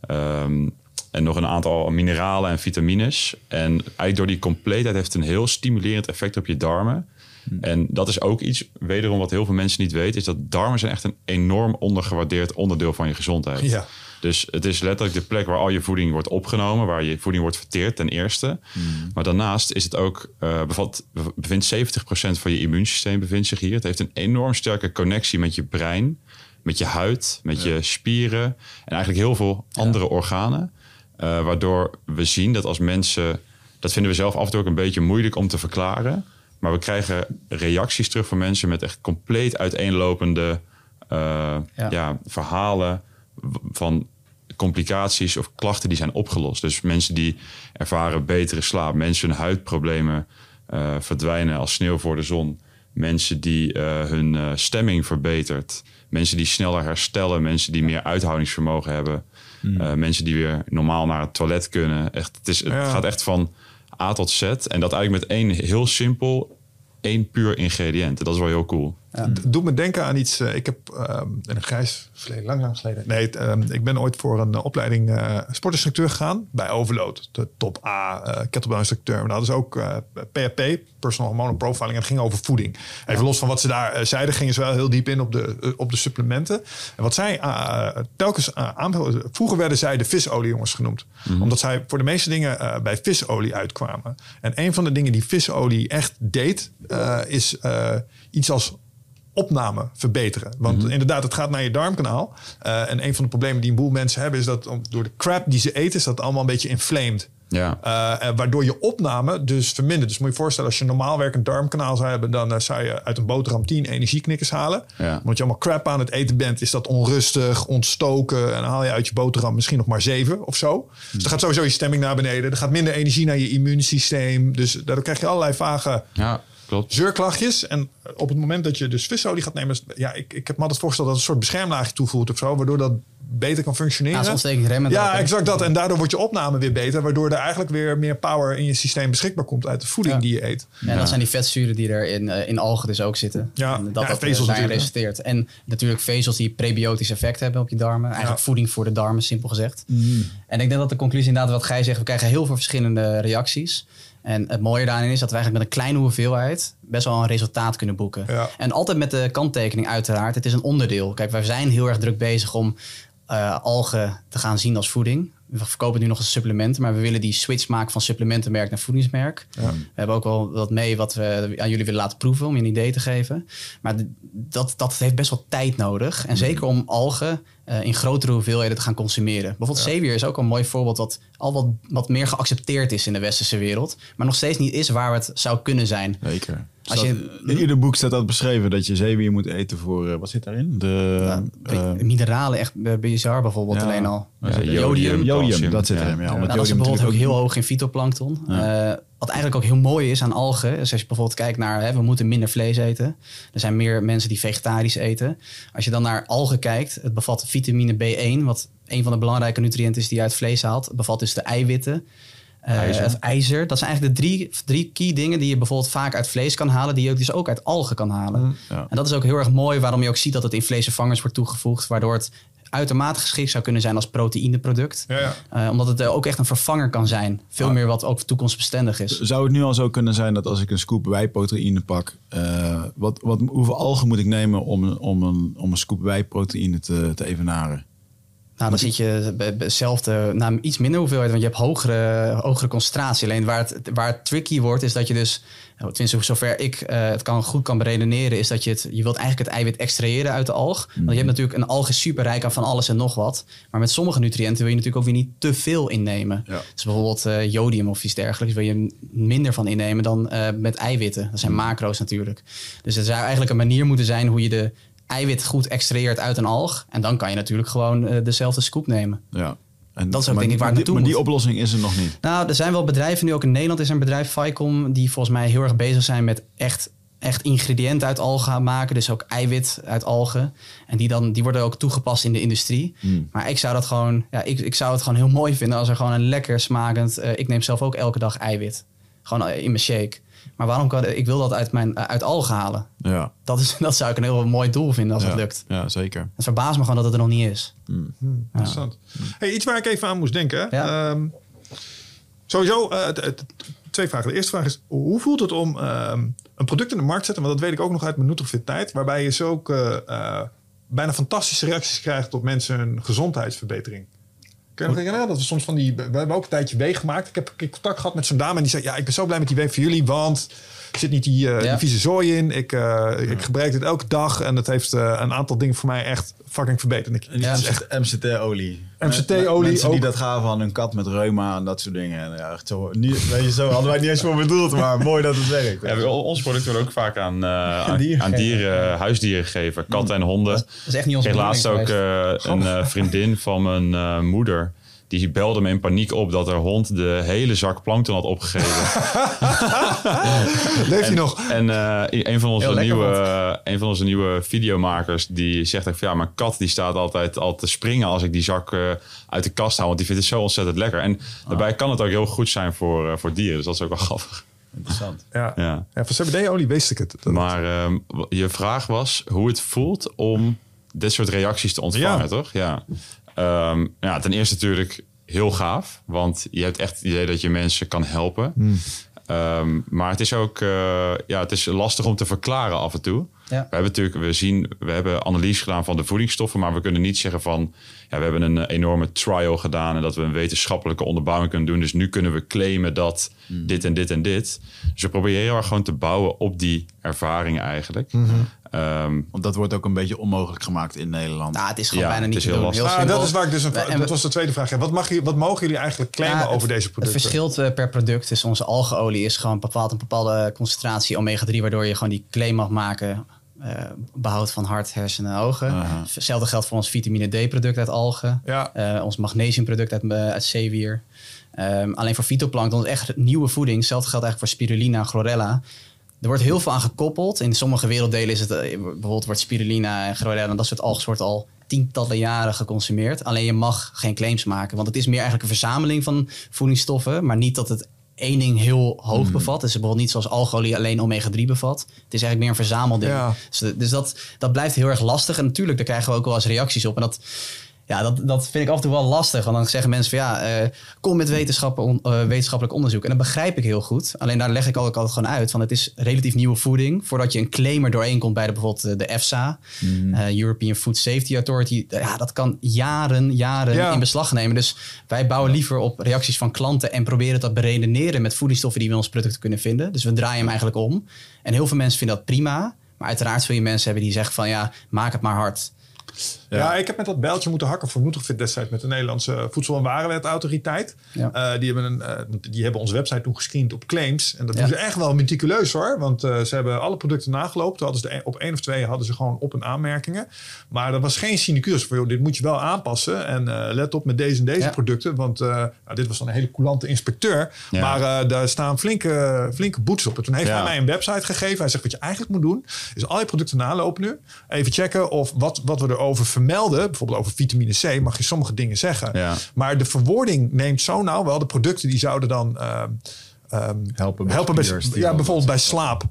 ehm, en nog een aantal mineralen en vitamines. En eigenlijk door die compleetheid heeft het een heel stimulerend effect op je darmen. En dat is ook iets, wederom wat heel veel mensen niet weten, is dat darmen zijn echt een enorm ondergewaardeerd onderdeel van je gezondheid. Ja. Dus het is letterlijk de plek waar al je voeding wordt opgenomen, waar je voeding wordt verteerd ten eerste. Maar daarnaast is het ook, eh bevat, bevindt 70% van je immuunsysteem bevindt zich hier. Het heeft een enorm sterke connectie met je brein, met je huid, met je spieren en eigenlijk heel veel andere organen. Eh, waardoor we zien dat als mensen, dat vinden we zelf af en toe ook een beetje moeilijk om te verklaren. Maar we krijgen reacties terug van mensen met echt compleet uiteenlopende eh, Ja. ja. verhalen van complicaties of klachten die zijn opgelost. Dus mensen die ervaren betere slaap, mensen hun huidproblemen eh, verdwijnen als sneeuw voor de zon, mensen die eh, hun stemming verbetert, mensen die sneller herstellen, mensen die meer uithoudingsvermogen hebben, eh, mensen die weer normaal naar het toilet kunnen. Echt, het, is, het Ja. gaat echt van A tot Z en dat eigenlijk met één heel simpel, één puur ingrediënt. Dat is wel heel cool. Het doet me denken aan iets. eh, ik heb ehm, een grijs verleden, lang, lang geleden. Nee, ehm, ik ben ooit voor een eh, opleiding eh sportinstructeur gegaan bij Overload. De top A eh kettlebell instructeur. Maar dat hadden ze ook eh, PHP, Personal Hormonal Profiling. En het ging over voeding. Even los van wat ze daar zeiden, gingen ze wel heel diep in op de, op de supplementen. En wat zij telkens uh, aanvulden. Vroeger werden zij de visoliejongens genoemd. Omdat zij voor de meeste dingen bij visolie uitkwamen. En een van de dingen die visolie echt deed, is iets als opname verbeteren. Want inderdaad, het gaat naar je darmkanaal. Eh, en een van de problemen die een boel mensen hebben... is dat door de crap die ze eten... is dat allemaal een beetje inflamed. Ja. Eh, waardoor je opname dus vermindert. Dus moet je je voorstellen, als je een normaal werkend darmkanaal zou hebben... dan eh, zou je uit een boterham 10 energieknikkers halen. Ja. Want je allemaal crap aan het eten bent... is dat onrustig, ontstoken... en dan haal je uit je boterham misschien nog maar 7 of zo. Dus dan gaat sowieso je stemming naar beneden. Er gaat minder energie naar je immuunsysteem. Dus daardoor krijg je allerlei vage Ja. Klopt. zeurklachtjes. En op het moment dat je dus visolie gaat nemen... is- Ja, ik, ik heb me altijd voorgesteld dat het een soort beschermlaagje toevoegt of zo... waardoor dat beter kan functioneren. Ja, ontsteking remmen. Ja, exact dat. En daardoor wordt je opname weer beter... waardoor er eigenlijk weer meer power in je systeem beschikbaar komt... uit de voeding Ja. die je eet. En dat zijn die vetzuren die er in, eh, in algen dus ook zitten. Ja, en dat ja, dat vezels daarin resulteert. En natuurlijk vezels die prebiotisch effect hebben op je darmen. Eigenlijk Ja. voeding voor de darmen, simpel gezegd. Mm. En ik denk dat de conclusie inderdaad wat gij zegt. We krijgen heel veel verschillende reacties. En het mooie daarin is dat we eigenlijk met een kleine hoeveelheid best wel een resultaat kunnen boeken. Ja. En altijd met de kanttekening uiteraard. Het is een onderdeel. Kijk, wij zijn heel erg druk bezig om eh, algen te gaan zien als voeding. We verkopen nu nog als supplementen, maar we willen die switch maken van supplementenmerk naar voedingsmerk. We hebben ook wel wat mee wat we aan jullie willen laten proeven om je een idee te geven. Maar dat, dat heeft best wel tijd nodig. En zeker om algen eh, in grotere hoeveelheden te gaan consumeren. Bijvoorbeeld zeewier is ook een mooi voorbeeld wat al wat, wat meer geaccepteerd is in de westerse wereld. Maar nog steeds niet is waar het zou kunnen zijn. Zeker. Als Staat- je- in ieder boek staat dat beschreven dat je zeewier moet eten voor... eh, wat zit daarin? De, eh, Mineralen, echt bizar bijvoorbeeld ja. alleen al. Ja, jodium, Jodium, dat zit erin. Ja, Nou, dat is bijvoorbeeld ook heel hoog in fytoplankton. Wat eigenlijk ook heel mooi is aan algen. Dus als je bijvoorbeeld kijkt naar, hè, we moeten minder vlees eten. Er zijn meer mensen die vegetarisch eten. Als je dan naar algen kijkt, het bevat vitamine B1, wat een van de belangrijke nutriënten is die je uit vlees haalt. Het bevat dus de eiwitten. eh, IJzer. of ijzer. Dat zijn eigenlijk de drie, drie key dingen die je bijvoorbeeld vaak uit vlees kan halen, die je ook dus ook uit algen kan halen. Ja. En dat is ook heel erg mooi waarom je ook ziet dat het in vleesvervangers wordt toegevoegd, waardoor het uitermate geschikt zou kunnen zijn als proteïneproduct. Ja, ja. Eh, omdat het eh, ook echt een vervanger kan zijn. Veel meer wat ook toekomstbestendig is. Zou het nu al zo kunnen zijn dat als ik een scoop wijproteïne pak, eh, wat, wat, hoeveel algen moet ik nemen om, om, een, om een scoop wijproteïne te, te evenaren? Nou, dan zit je bij- bij hetzelfde, nou, iets minder hoeveelheid, want je hebt hogere, hogere concentratie. Alleen waar het, waar het tricky wordt, is dat je dus, nou, tenminste zover ik eh, het kan, goed kan beredeneren, is dat je het, je wilt eigenlijk het eiwit extraheren uit de alg. Want je hebt natuurlijk, een alg is super rijk aan van alles en nog wat. Maar met sommige nutriënten wil je natuurlijk ook weer niet te veel innemen. Ja. Dus bijvoorbeeld eh, jodium of iets dergelijks wil je minder van innemen dan eh, met eiwitten. Dat zijn macro's natuurlijk. Dus er zou eigenlijk een manier moeten zijn hoe je de eiwit goed extraheert uit een alg. En dan kan je natuurlijk gewoon eh, dezelfde scoop nemen. Ja. En, Dat is ook maar denk ik waar naartoe Maar die moet. oplossing is er nog niet. Nou, er zijn wel bedrijven nu ook in Nederland is er een bedrijf Ficom die volgens mij heel erg bezig zijn met echt, echt ingrediënten uit algen maken, dus ook eiwit uit algen. En die dan die worden ook toegepast in de industrie. Hmm. Maar ik zou dat gewoon, ja, ik, ik zou het gewoon heel mooi vinden als er gewoon een lekker smakend. eh, ik neem zelf ook elke dag eiwit, gewoon eh, in mijn shake. Maar waarom kan ik wil dat uit mijn uit algen halen? Ja. Dat is dat zou ik een heel mooi doel vinden als ja. het lukt. Ja, zeker. Het verbaast me gewoon dat het er nog niet is. Interessant. Hey, iets waar ik even aan moest denken. Ja. Ehm, sowieso, eh, twee vragen. De eerste vraag is, hoe voelt het om ehm, een product in de markt te zetten? Want dat weet ik ook nog uit mijn Nutrofit tijd. Waarbij je zo ook eh, eh, bijna fantastische reacties krijgt op mensen hun gezondheidsverbetering. Kun je nog herinneren dat we soms van die... We hebben ook een tijdje weeg gemaakt. Ik heb contact gehad met zo'n dame en die zei... Ja, ik ben zo blij met die weeg voor jullie, want... Er zit niet die, eh, Ja. die vieze zooi in. Ik, eh, ik gebruik dit elke dag. En het heeft eh, een aantal dingen voor mij echt fucking verbeterd. En ik, die echt MCT-olie. MCT-olie Mensen die ook. dat gaven aan hun kat met reuma en dat soort dingen. En ja, echt zo, niet, weet je, zo hadden wij niet eens voor bedoeld, maar mooi dat het werkt. Ja, we- ons product wordt ook vaak aan, eh, aan, Dieren aan dieren, huisdieren gegeven. Katten en honden. Dat is echt niet Ik kreeg laatst ook eh, een eh, vriendin van mijn eh, moeder. Die belde me in paniek op dat haar hond de hele zak plankton had opgegeven. Leeft hij nog? En eh, een, van onze Heel lekker, nieuwe, een van onze nieuwe videomakers die zegt van ja, mijn kat die staat altijd al te springen als ik die zak eh, uit de kast haal. Want die vindt het zo ontzettend lekker. En daarbij kan het ook heel goed zijn voor, eh, voor dieren. Dus dat is ook wel grappig. Interessant. Ja. Ja. ja, van CBD-olie wist ik het. Dat- Maar ehm, je vraag was hoe het voelt om dit soort reacties te ontvangen, Ja. toch? Ja. Ehm, ja, ten eerste natuurlijk heel gaaf. Want je hebt echt het idee dat je mensen kan helpen. Ehm, maar het is ook eh, ja, het is lastig om te verklaren af en toe. Ja. We hebben natuurlijk, we zien, we hebben analyse gedaan van de voedingsstoffen, maar we kunnen niet zeggen van, ja, we hebben een enorme trial gedaan en dat we een wetenschappelijke onderbouwing kunnen doen. Dus nu kunnen we claimen dat dit en dit en dit. Dus we proberen heel erg gewoon te bouwen op die ervaring eigenlijk. Ehm, Want dat wordt ook een beetje onmogelijk gemaakt in Nederland. Nou, het is gewoon Ja, bijna niet te heel doen. Ah, dat is waar ik dus een, En dat was de tweede vraag. Ja, wat, mag je, wat mogen jullie eigenlijk claimen Ja, het- over deze producten? Het verschilt per product. Dus onze algeolie is gewoon bepaald een bepaalde concentratie omega-3, waardoor je gewoon die claim mag maken. eh behoud van hart, hersenen en ogen. Hetzelfde geldt voor ons vitamine D-product uit algen. Ja. Eh, ons magnesiumproduct uit, eh, uit zeewier. Ehm, alleen voor fytoplankton, echt nieuwe voeding. Hetzelfde geldt eigenlijk voor spirulina en chlorella. Er wordt heel veel aan gekoppeld. In sommige werelddelen is het, eh, bijvoorbeeld wordt spirulina en en dat soort algen wordt al tientallen jaren geconsumeerd. Alleen je mag geen claims maken, want het is meer eigenlijk een verzameling van voedingsstoffen, maar niet dat het één ding heel hoog bevat. Dus bijvoorbeeld niet zoals alcohol alleen omega-3 bevat. Het is eigenlijk meer een verzamelding. Ja. Dus, dus dat, dat blijft heel erg lastig. En natuurlijk, daar krijgen we ook wel eens reacties op. En dat, ja, dat, dat vind ik af en toe wel lastig. Want dan zeggen mensen van ja, eh, kom met wetenschappen, on- eh, wetenschappelijk onderzoek. En dat begrijp ik heel goed. Alleen daar leg ik ook altijd gewoon uit. Van het is relatief nieuwe voeding. Voordat je een claim er doorheen komt bij de, bijvoorbeeld eh, de EFSA, eh, European Food Safety Authority. Ja, dat kan jaren, jaren Ja. in beslag nemen. Dus wij bouwen liever op reacties van klanten en proberen dat beredeneren met voedingsstoffen die we in ons product kunnen vinden. Dus we draaien hem eigenlijk om. En heel veel mensen vinden dat prima. Maar uiteraard zul je mensen hebben die zeggen van ja, maak het maar hard. Ja. ik heb met dat bijltje moeten hakken voor Nutrofit destijds met de Nederlandse Voedsel- en Warenwetautoriteit. Ja. Eh, die, hebben een, eh, die hebben onze website toen gescreend op claims. En dat Ja. doen ze echt wel meticuleus hoor. Want eh, ze hebben alle producten nagelopen. Toen hadden ze de, op één of twee hadden ze gewoon op- en aanmerkingen. Maar er was geen sinecures voor, joh, dit moet je wel aanpassen. En let op met deze en deze producten. Want nou, dit was dan een hele coulante inspecteur. Maar daar staan flinke, flinke boetes op. En toen heeft hij mij een website gegeven. Hij zegt, wat je eigenlijk moet doen, is al je producten nalopen nu. Even checken of wat, wat we erover vermelden, bijvoorbeeld over vitamine C, mag je sommige dingen zeggen. Ja. Maar de verwoording neemt zo nauw wel. De producten die zouden dan ehm, ehm, Helpen bij helpen bij, ja, bijvoorbeeld bij slaap.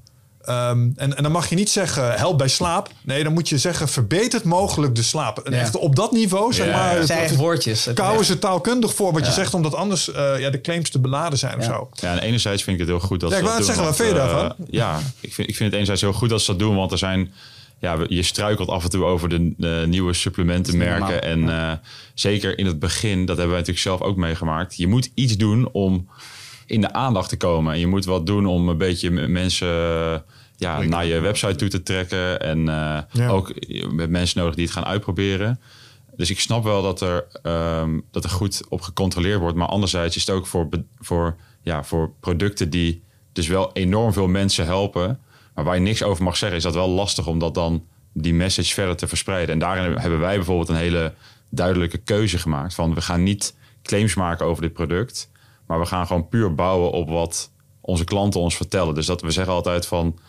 Ehm, en, en dan mag je niet zeggen help bij slaap. Nee, dan moet je zeggen verbetert mogelijk de slaap. En Ja. echt op dat niveau, zeg Ja, maar. ja. Zijn woordjes. Het- Kouwen ze taalkundig voor wat je zegt, omdat anders eh, ja, de claims te beladen zijn of Ja. zo. Ja, en enerzijds vind ik het heel goed dat Ja, ze ik dat wou doen. net zeggen, wat vind je eh, Ja, ik vind, ik vind het enerzijds heel goed dat ze dat doen. Want er zijn... Ja, je struikelt af en toe over de, de nieuwe supplementenmerken. En eh, zeker in het begin, dat hebben wij natuurlijk zelf ook meegemaakt. Je moet iets doen om in de aandacht te komen. En je moet wat doen om een beetje mensen eh, ja, naar je website toe te trekken. En Ja. ook met mensen nodig die het gaan uitproberen. Dus ik snap wel dat er, ehm, dat er goed op gecontroleerd wordt. Maar anderzijds is het ook voor, voor, ja, voor producten die dus wel enorm veel mensen helpen. Maar waar je niks over mag zeggen, is dat wel lastig om dat dan die message verder te verspreiden. En daarin hebben wij bijvoorbeeld een hele duidelijke keuze gemaakt. Van we gaan niet claims maken over dit product. Maar we gaan gewoon puur bouwen op wat onze klanten ons vertellen. Dus dat we zeggen altijd van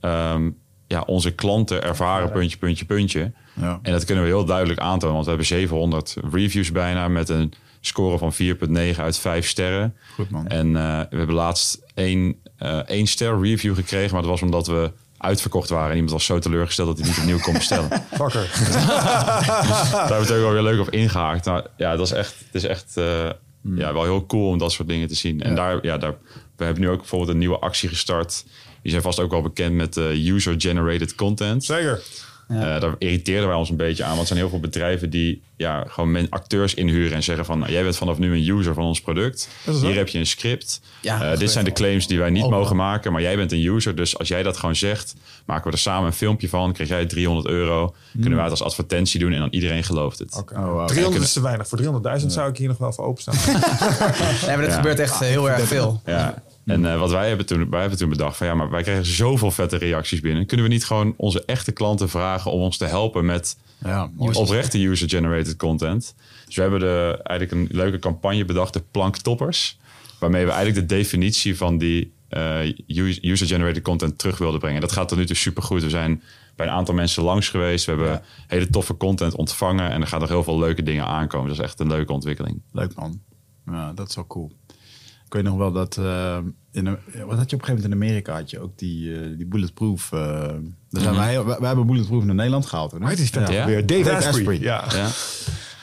ehm, ja, onze klanten ervaren puntje, puntje, puntje. Ja. En dat kunnen we heel duidelijk aantonen. Want we hebben 700 reviews bijna met een score van 4,9 uit 5 sterren. Goed man. En eh, we hebben laatst één, één ster review gekregen. Maar dat was omdat we uitverkocht waren. En iemand was zo teleurgesteld dat hij niet opnieuw kon bestellen. Fucker. Daar hebben we het ook wel weer leuk op ingehaakt. Nou, ja, dat is echt, het is echt eh, ja, wel heel cool om dat soort dingen te zien. En daar, ja, daar, we hebben nu ook bijvoorbeeld een nieuwe actie gestart. Die zijn vast ook wel bekend met eh, user-generated content. Zeker. Ja. Eh, daar irriteerden wij ons een beetje aan. Want er zijn heel veel bedrijven die ja, gewoon men, acteurs inhuren en zeggen van... nou, jij bent vanaf nu een user van ons product. Hier heb je een script. Ja, Eh, dit zijn de claims die wij niet mogen maken. Maar jij bent een user. Dus als jij dat gewoon zegt, maken we er samen een filmpje van. Krijg jij 300 euro. Kunnen wij het als advertentie doen en dan iedereen gelooft het. Oké. Oh, wow. 300 is te weinig. Voor 300.000 zou ik hier nog wel voor openstaan. Nee, maar dat Ja. gebeurt echt eh, heel erg veel. Ja. En eh, wat wij hebben, toen, wij hebben toen bedacht van ja, maar wij krijgen zoveel vette reacties binnen. Kunnen we niet gewoon onze echte klanten vragen om ons te helpen met Ja, oprechte user-generated content? Dus we hebben de, eigenlijk een leuke campagne bedacht, de planktoppers. Waarmee we eigenlijk de definitie van die eh, us- user-generated content terug wilden brengen. Dat gaat tot nu toe supergoed. We zijn bij een aantal mensen langs geweest. We hebben hele toffe content ontvangen. En er gaan nog heel veel leuke dingen aankomen. Dat is echt een leuke ontwikkeling. Leuk man. Ja, dat is wel cool. Ik weet nog wel dat... eh, in, een- wat had je op een gegeven moment in Amerika? Had je ook die, eh, die Bulletproof... eh daar zijn wij, wij, wij hebben Bulletproof naar Nederland gehaald. hè? Hoe heet die vet Ja. weer? Dave Asprey. Asprey. Ja. Ja,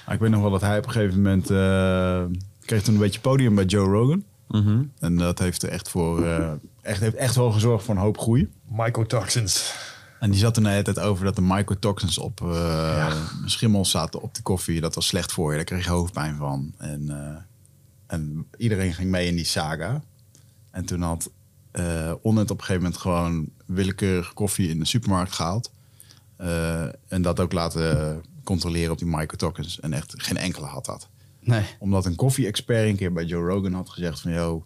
Maar ik weet nog wel dat hij op een gegeven moment... eh, kreeg toen een beetje podium bij Joe Rogan. Mhm. En dat heeft er echt voor... eh, echt, heeft echt wel gezorgd voor een hoop groei. Mycotoxins. En die zat er de hele tijd over dat de mycotoxins op eh, schimmels zaten op de koffie. Dat was slecht voor je. Daar kreeg je hoofdpijn van. En, eh, en iedereen ging mee in die saga. En toen had eh Onnet op een gegeven moment gewoon willekeurig koffie in de supermarkt gehaald. Eh, en dat ook laten controleren op die mycotoxins. En echt geen enkele had dat. Nee. Omdat een koffie-expert een keer bij Joe Rogan had gezegd van... Yo,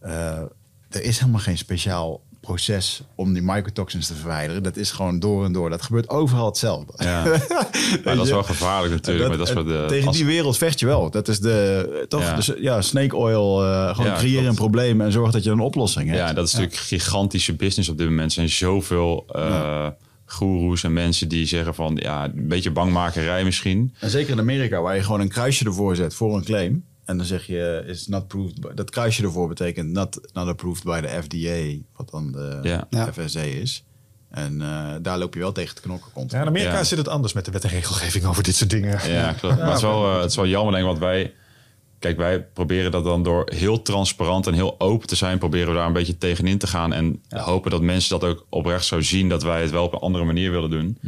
eh, er is helemaal geen speciaal proces om die mycotoxins te verwijderen. Dat is gewoon door en door. Dat gebeurt overal hetzelfde. Ja. maar dat is wel gevaarlijk natuurlijk. maar dat is wat de, tegen als- die wereld vecht je wel. Dat is de, toch, Ja. Dus, ja, snake oil. eh, gewoon Ja, creëer een probleem en zorg dat je een oplossing hebt. Ja, dat is natuurlijk gigantische business op dit moment. Er zijn zoveel goeroes en mensen die zeggen van... ja, een beetje bangmakerij misschien. En zeker in Amerika, waar je gewoon een kruisje ervoor zet voor een claim. En dan zeg je, is not proved. by- dat kruisje ervoor betekent not, not approved by de FDA, wat dan de Ja. Ja. FSA is. En eh, daar loop je wel tegen te knokken. Komt. Ja, in Amerika Ja. zit het anders met de wet en regelgeving over dit soort dingen. Ja, klopt. maar het is, wel, eh, het is wel jammer, denk ik, want wij... Kijk, wij proberen dat dan door heel transparant en heel open te zijn... proberen we daar een beetje tegenin te gaan... en hopen dat mensen dat ook oprecht zo zien... dat wij het wel op een andere manier willen doen.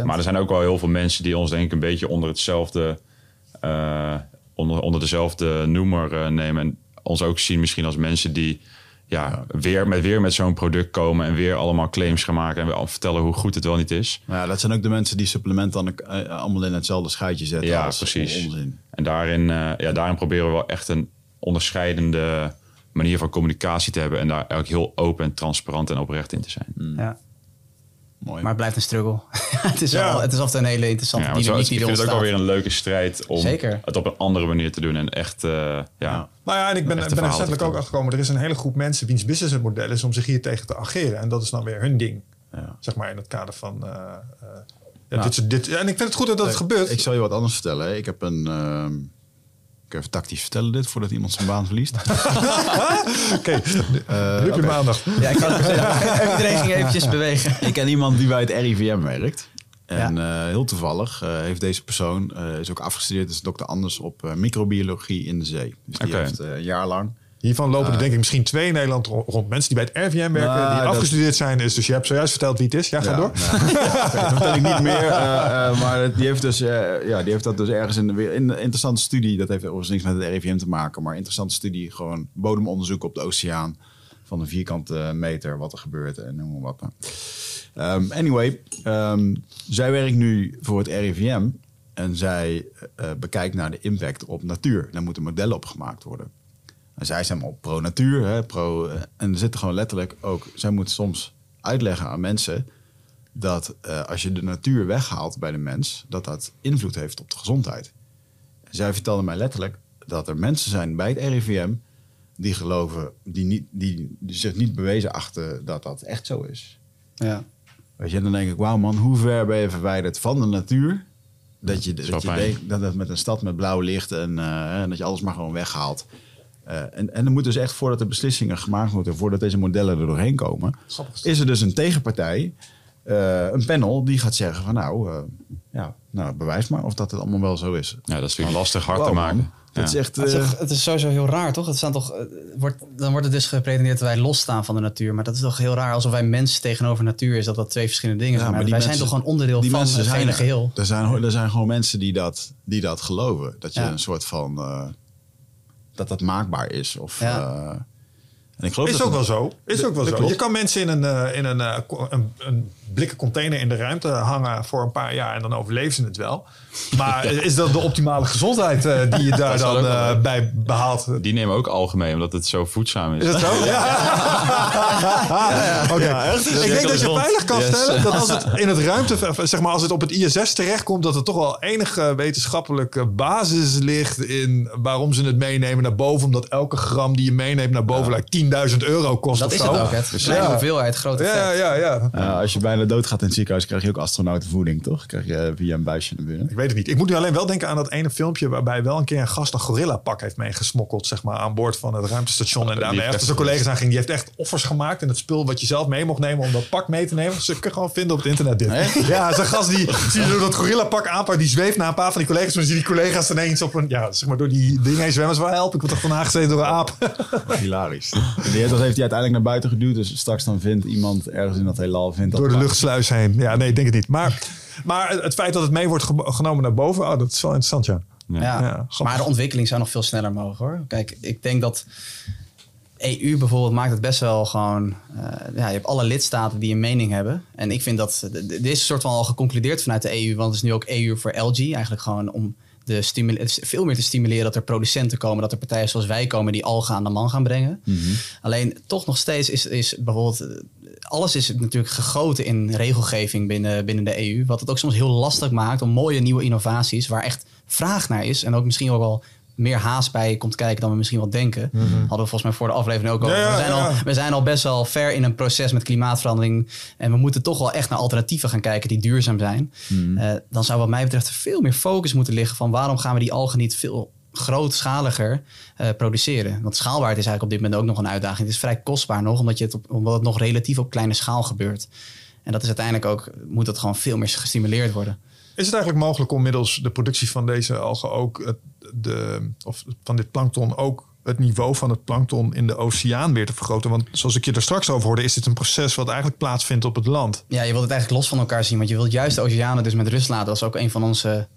100%. Maar er zijn ook wel heel veel mensen die ons denk ik een beetje onder hetzelfde... eh, onder, onder dezelfde noemer eh, nemen. En ons ook zien misschien als mensen die... Ja, Weer, met, weer met zo'n product komen en weer allemaal claims gaan maken... en weer al vertellen hoe goed het wel niet is. Maar ja, dat zijn ook de mensen die supplementen dan eh, allemaal in hetzelfde schuitje zetten. Ja, als precies. Onzin. En daarin, eh, ja, daarin proberen we wel echt een onderscheidende manier van communicatie te hebben. En daar ook heel open en transparant en oprecht in te zijn. ja. Mooi. Maar het blijft een struggle. het, is Ja. wel, het is altijd een hele interessante Ja, dynamiek die er vind het ook ontstaat. wel weer een leuke strijd om Zeker. het op een andere manier te doen. En echt, eh, ja, Ja. Nou ja, en ik ben, ben er recentelijk ook achtergekomen. Er is een hele groep mensen wiens businessmodel is om zich hier tegen te ageren. En dat is dan weer hun ding. Ja. Zeg maar in het kader van... eh, eh, ja, dit, soort- dit, en ik vind het goed dat dat gebeurt. Ik zal je wat anders vertellen. Ik heb een... ik even tactisch vertellen dit, voordat iemand zijn baan verliest. Oké, je oké. mijn aandacht. Ja, ik kan het zeggen. Iedereen ging eventjes bewegen. Ik ken iemand die bij het RIVM werkt. En eh, heel toevallig eh, heeft deze persoon, eh, is ook afgestudeerd, is dokter Anders op eh, microbiologie in de zee. Dus die Oké. heeft, eh, een jaar lang. Hiervan lopen er denk ik misschien twee in Nederland ro- rond. Mensen die bij het RVM werken, Nou, die dat- afgestudeerd zijn. Dus, dus je hebt zojuist verteld wie het is. Ja, ga door. Oké, dat vertel ik niet meer. eh, eh, maar die heeft, dus, eh, ja, die heeft dat dus ergens in de weer in een interessante studie. Dat heeft overigens niks met het RIVM te maken. Maar een interessante studie. Gewoon bodemonderzoek op de oceaan. Van een vierkante meter. Wat er gebeurt en noem maar wat. Ehm, anyway. ehm, zij werkt nu voor het RIVM. En zij bekijkt naar de impact op natuur. Daar moeten modellen op gemaakt worden. En zij zijn allemaal pro-natuur, hè, pro, eh, en er zitten gewoon letterlijk ook... Zij moet soms uitleggen aan mensen dat eh, als je de natuur weghaalt bij de mens... dat dat invloed heeft op de gezondheid. En zij vertelde mij letterlijk dat er mensen zijn bij het RIVM... die geloven, die, niet, die, die zich niet bewezen achten dat dat echt zo is. Ja. Weet je, en dan denk ik, wauw man, hoe ver ben je verwijderd van de natuur... dat je, dat, je denkt dat het met een stad met blauw licht... en, eh, en dat je alles maar gewoon weghaalt... Eh, en, en er moet dus echt voordat de beslissingen gemaakt worden, voordat deze modellen er doorheen komen, is er dus een tegenpartij, eh, een panel, die gaat zeggen van nou, eh, ja, nou, bewijs maar of dat het allemaal wel zo is. ja, dat is natuurlijk lastig hard te maken. man. Ja. Dat is echt. Het is, het is sowieso heel raar, toch? Het staan toch wordt, dan wordt het dus gepretendeerd dat wij losstaan van de natuur. Maar dat is toch heel raar. Alsof wij mens tegenover natuur is, dat dat twee verschillende dingen ja, zijn. Maar die wij mensen- zijn toch gewoon onderdeel die van mensen het zijn hele er. geheel. Er zijn, er zijn gewoon mensen die dat, die dat geloven. Dat je Ja. een soort van. Dat dat maakbaar is. Of, Ja. eh, en ik geloof Is dat ook wel zo. Is ook wel zo. klopt. Je kan mensen in een, eh, in een, eh, een, een blikken container in de ruimte hangen voor een paar jaar en dan overleven ze het wel. Maar is dat de optimale gezondheid eh, die je daar dan eh, bij behaalt? Die nemen ook algemeen, omdat het zo voedzaam is. Is dat zo? Ja. Oké. Ik denk dat je veilig kan Yes. stellen dat als het in het ruimte, zeg maar als het op het ISS terechtkomt, dat er toch wel enige wetenschappelijke basis ligt in waarom ze het meenemen naar boven. Omdat elke gram die je meeneemt naar boven like 10.000 euro kost Dat of is zo. het ook. Het kleine Ja. hoeveelheid, grote Ja, effect. ja, ja. Ja, als je bijna doodgaat in het ziekenhuis, krijg je ook astronautenvoeding, toch? Krijg je via een buisje naar binnen. Ik weet het niet. Ik moet nu alleen wel denken aan dat ene filmpje waarbij wel een keer een gast een gorilla pak heeft meegesmokkeld, zeg maar, aan boord van het ruimtestation. En die daarmee achter zijn echt- collega's aan ging. Die heeft echt offers gemaakt en het spul wat je zelf mee mocht nemen om dat pak mee te nemen. Ze kunnen gewoon vinden op het internet dit. Ja, zo'n gast die, zie je door dat gorilla pak aanpakt, die zweeft naar een paar van die collega's. Maar dan zie die collega's ineens op een, ja, zeg maar door die dingen heen zwemmen. Van, help, ik word toch van aangezeten door een aap. Hilarisch. En die heeft, dat heeft hij uiteindelijk naar buiten geduwd. Dus straks dan vindt iemand ergens in dat heelal... Vindt dat Door de luchtsluis heen. Ja, nee, ik denk het niet. Maar, maar het feit dat het mee wordt ge- genomen naar boven, oh, dat is wel interessant, ja. Ja. Maar de ontwikkeling zou nog veel sneller mogen hoor. Kijk, ik denk dat EU bijvoorbeeld maakt het best wel gewoon. eh, ja, je hebt alle lidstaten die een mening hebben. En ik vind dat. Dit is een soort van al geconcludeerd vanuit de EU, want het is nu ook EU voor LG. Eigenlijk gewoon om de stimule- veel meer te stimuleren dat er producenten komen, dat er partijen zoals wij komen die algen aan de man gaan brengen. Alleen toch nog steeds is, is bijvoorbeeld, eh, alles is natuurlijk gegoten in regelgeving binnen, binnen de EU, wat het ook soms heel lastig maakt om mooie nieuwe innovaties waar echt vraag naar is en ook misschien ook wel meer haast bij komt kijken dan we misschien wel denken. Hadden we volgens mij voor de aflevering ook al. Ja, we, zijn ja. al we zijn al best wel ver in een proces met klimaatverandering. En we moeten toch wel echt naar alternatieven gaan kijken die duurzaam zijn. Eh, dan zou wat mij betreft er veel meer focus moeten liggen van waarom gaan we die algen niet veel grootschaliger eh, produceren. Want schaalbaarheid is eigenlijk op dit moment ook nog een uitdaging. Het is vrij kostbaar nog, omdat, je het op, omdat het nog relatief op kleine schaal gebeurt. En dat is uiteindelijk ook, moet dat gewoon veel meer gestimuleerd worden. Is het eigenlijk mogelijk om middels de productie van deze algen ook het, de, of van dit plankton ook het niveau van het plankton in de oceaan weer te vergroten? Want zoals ik je er straks over hoorde, is dit een proces wat eigenlijk plaatsvindt op het land. Ja, je wilt het eigenlijk los van elkaar zien, want je wilt juist de oceanen dus met rust laten. Dat is ook een van onze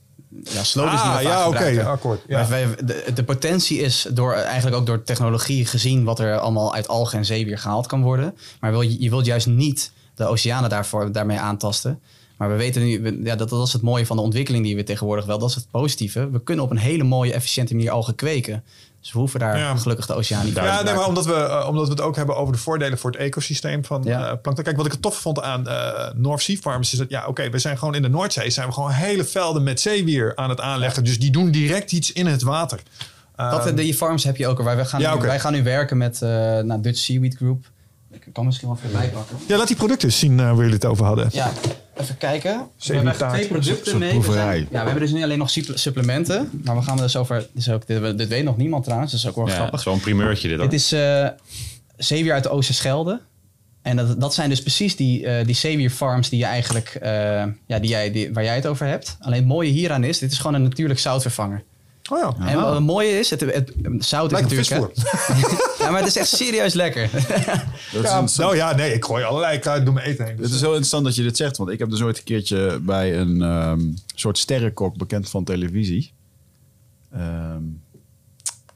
ja, slogans die we Ah, ja, oké, akkoord. Ja. Wij- de, de potentie is door, eigenlijk ook door technologie gezien wat er allemaal uit algen en zeewier gehaald kan worden. Maar wil, je je wilt juist niet de oceanen daarvoor, daarmee aantasten. Maar we weten nu, we- ja, dat, dat is het mooie van de ontwikkeling die we tegenwoordig wel, dat is het positieve. We kunnen op een hele mooie, efficiënte manier algen kweken. Dus we hoeven daar Ja. gelukkig de oceaan niet Ja, nee, maar omdat we, eh, omdat we het ook hebben over de voordelen voor het ecosysteem van Ja. eh, plankton. Kijk, wat ik het tof vond aan eh North Sea Farms is dat, ja, oké, we zijn gewoon in de Noordzee, zijn we gewoon hele velden met zeewier aan het aanleggen. Dus die doen direct iets in het water. Dat, Ehm, die farms heb je ook. Wij, wij, gaan, Ja, wij gaan nu werken met eh nou, Dutch Seaweed Group. Ik kan misschien wel even bijpakken. ja, laat die producten zien eh, waar jullie het over hadden. Ja, even kijken. We Zeewier hebben taart. twee producten mee. proeverij. We zijn- ja, we hebben dus niet alleen nog supple- supplementen. Maar we gaan dus over... Dit, is ook, dit, dit weet nog niemand trouwens. Dat is ook wel Ja, grappig. een primeurtje dit hoor. Dit is eh zeewier uit de Oosterschelde. En dat, dat zijn dus precies die, eh die zeewierfarms die je eigenlijk, eh, ja, die jij, die, waar jij het over hebt. Alleen het mooie hieraan is, dit is gewoon een natuurlijk zoutvervanger. Oh ja. En wat het mooie is, het, het, het zout is Lijkt natuurlijk... ja, maar het is echt serieus lekker. Dat Ja, nou ja, nee, ik gooi allerlei kruiden door mijn eten heen. Dus, Het is heel interessant dat je dit zegt, want ik heb dus ooit een keertje bij een ehm, soort sterrenkok bekend van televisie. Ehm,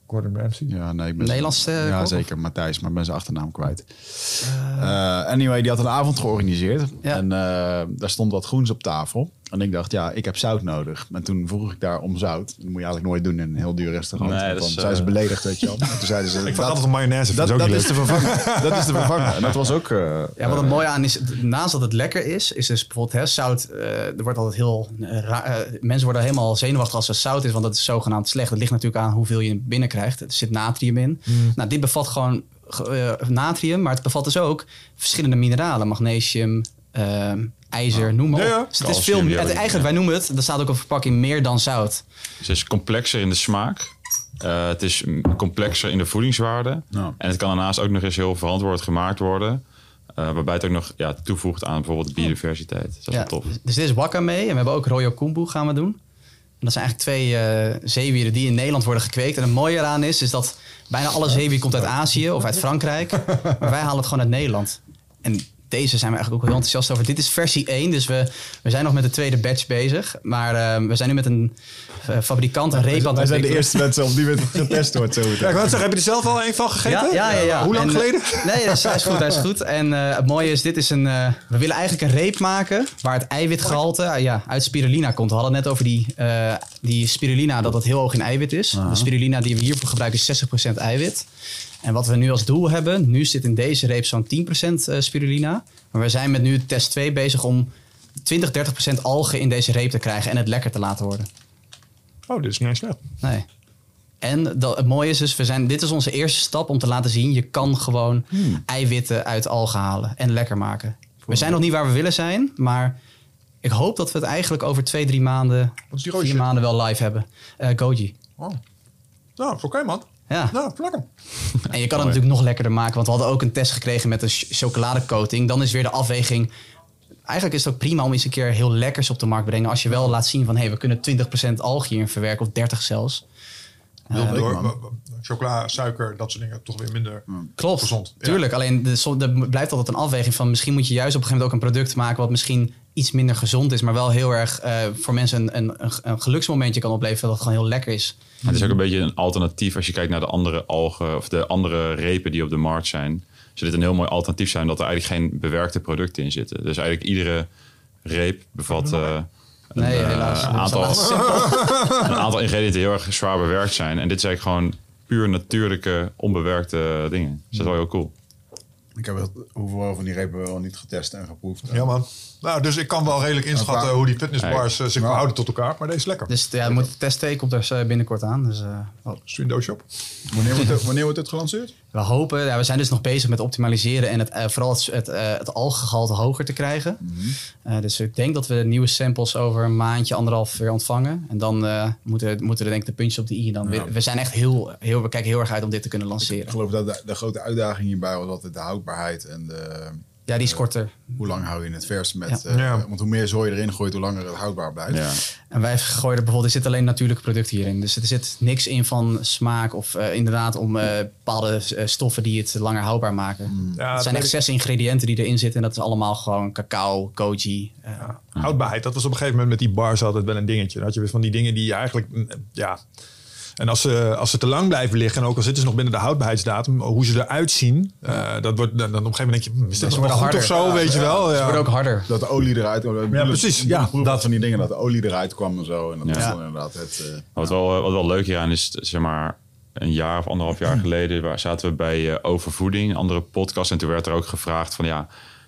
Gordon Ramsay. ja, nee, ik ben Nederlandse Ja, kok, of? zeker, Matthijs, maar ik ben zijn achternaam kwijt. Eh, anyway, die had een avond georganiseerd Ja. en eh, daar stond wat groens op tafel. En ik dacht, ja, ik heb zout nodig. En toen vroeg ik daar om zout. Dat moet je eigenlijk nooit doen in een heel duur restaurant. Nee, want dat dan is, zijn ze eh, beledigd, weet je wel. En toen zeiden ze, Ik vraag dat, altijd om mayonaise. dat, dat ook is niet te vervangen. dat is te vervangen. En dat was ook... eh, Ja, wat het mooie aan is, naast dat het lekker is, is dus bijvoorbeeld hè, zout. eh, er wordt altijd heel. eh, ra- eh, mensen worden helemaal zenuwachtig als er zout is, want dat is zogenaamd slecht. Het ligt natuurlijk aan hoeveel je binnenkrijgt. Er zit natrium in. Nou, dit bevat gewoon eh, natrium, maar het bevat dus ook verschillende mineralen: magnesium, eh, ijzer, noem maar op. Ja, ja. Dus het is veel. Het, dat- eigenlijk, wij noemen het, er staat ook op de verpakking, meer dan zout. Dus het is complexer in de smaak. Eh, het is complexer in de voedingswaarde. Ja. En het kan daarnaast ook nog eens heel verantwoord gemaakt worden. eh, waarbij het ook nog ja, toevoegt aan bijvoorbeeld de biodiversiteit. Dus dat is Ja, wel tof. Dus dit is wakame en we hebben ook Royal Kumbu gaan we doen. En dat zijn eigenlijk twee eh, zeewieren die in Nederland worden gekweekt. En het mooie eraan is, is dat bijna alle zeewier komt uit Azië of uit Frankrijk. Maar wij halen het gewoon uit Nederland. En deze zijn we eigenlijk ook heel enthousiast over. Dit is versie 1, dus we, we zijn nog met de tweede batch bezig. Maar eh, we zijn nu met een eh, fabrikant, een reep aan het wij zijn de eerste mensen op die het getest wordt. Zo Ja, ik wou zeggen, heb je er zelf al een van gegeten? Ja, ja, ja. ja. Hoe lang En, eh, geleden? Nee, dat is, hij is goed, hij is goed. En eh, het mooie is, dit is een... eh, we willen eigenlijk een reep maken waar het eiwitgehalte eh, ja, uit spirulina komt. We hadden het net over die, eh, die spirulina, dat dat heel hoog in eiwit is. De spirulina die we hiervoor gebruiken is 60% eiwit. En wat we nu als doel hebben, nu zit in deze reep zo'n 10% eh, spirulina. Maar we zijn met nu test 2 bezig om 20, 30% algen in deze reep te krijgen en het lekker te laten worden. Oh, dit is niet eens slecht. Nee. En dat, het mooie is dus, we zijn, dit is onze eerste stap om te laten zien... je kan gewoon eiwitten uit algen halen en lekker maken. We zijn nog niet waar we willen zijn, maar ik hoop dat we het eigenlijk over twee, drie maanden... Vier maanden wel live hebben. Eh Goji. Oh. Nou, oké man. Ja. Nou, plak hem. En je kan het natuurlijk nog lekkerder maken, want we hadden ook een test gekregen met een ch- chocoladecoating. Dan is weer de afweging. Eigenlijk is het ook prima om eens een keer heel lekkers op de markt te brengen. Als je wel laat zien van hé, we kunnen 20% algen hierin verwerken, of 30 zelfs. Door, w- w- chocola, suiker, dat soort dingen toch weer minder. Klopt, Gezond, ja. tuurlijk. Alleen er blijft altijd een afweging van... misschien moet je juist op een gegeven moment ook een product maken... wat misschien iets minder gezond is... maar wel heel erg eh, voor mensen een, een, een, geluksmomentje kan opleveren... dat gewoon heel lekker is. Het is ook een beetje een alternatief als je kijkt naar de andere algen of de andere repen die op de markt zijn. Zou dit een heel mooi alternatief zijn dat er eigenlijk geen bewerkte producten in zitten. Dus eigenlijk iedere reep bevat, eh, een, Nee, eh, helaas. een aantal, een aantal ingrediënten heel erg zwaar bewerkt zijn. En dit zijn gewoon puur natuurlijke, onbewerkte dingen. Dus dat is wel heel cool. Ik heb wel hoeveel van die repen wel niet getest en geproefd. Ja, man. Nou, dus ik kan wel redelijk inschatten Maar- hoe die fitnessbars eh, zich verhouden tot elkaar. Maar deze is lekker. Dus ja, moet, test 2 komt er binnenkort aan. Dus eh, Stuur een doosje op. Wanneer wordt het, wanneer wordt het gelanceerd? We hopen, ja, we zijn dus nog bezig met optimaliseren en het, eh, vooral het, het, eh, het algengehalte hoger te krijgen. Eh, dus ik denk dat we nieuwe samples over een maandje, anderhalf weer ontvangen. En dan moeten, moeten er denk ik de puntjes op de i. Dan weer- we zijn echt heel, heel, we kijken heel erg uit om dit te kunnen Ik lanceren. geloof dat de, de grote uitdaging hierbij was altijd de houdbaarheid en de, Ja, die is korter. hoe lang hou je het vers met. Ja. eh, Ja. Want hoe meer zooi je erin gooit, hoe langer het houdbaar blijft. Ja. En wij gooien er bijvoorbeeld, er zit alleen natuurlijke producten hierin. Dus er zit niks in van smaak of eh, inderdaad om eh, bepaalde stoffen die het langer houdbaar maken. Ja, het zijn dat echt zes ingrediënten die erin zitten en dat is allemaal gewoon cacao, koji. eh, Houdbaarheid, dat was op een gegeven moment met die bars altijd wel een dingetje. Dan had je weer van die dingen die je eigenlijk, mm, ja... En als ze, als ze te lang blijven liggen, en ook al zitten ze nog binnen de houdbaarheidsdatum, hoe ze eruit zien, eh, dat wordt, dan, dan op een gegeven moment denk je, hm, is dit Ze nog goed of harder. zo, weet je wel? Ze Ja. worden ook harder. Dat de olie eruit kwam. Ja, precies. Ja, dat van die dingen, dat de olie eruit kwam en zo. En dat was Ja. dan inderdaad het... eh, Wat, wel, wat wel leuk hieraan is, zeg maar, een jaar of anderhalf jaar geleden waar zaten we bij eh, Overvoeding, een andere podcast. En toen werd er ook gevraagd van ja,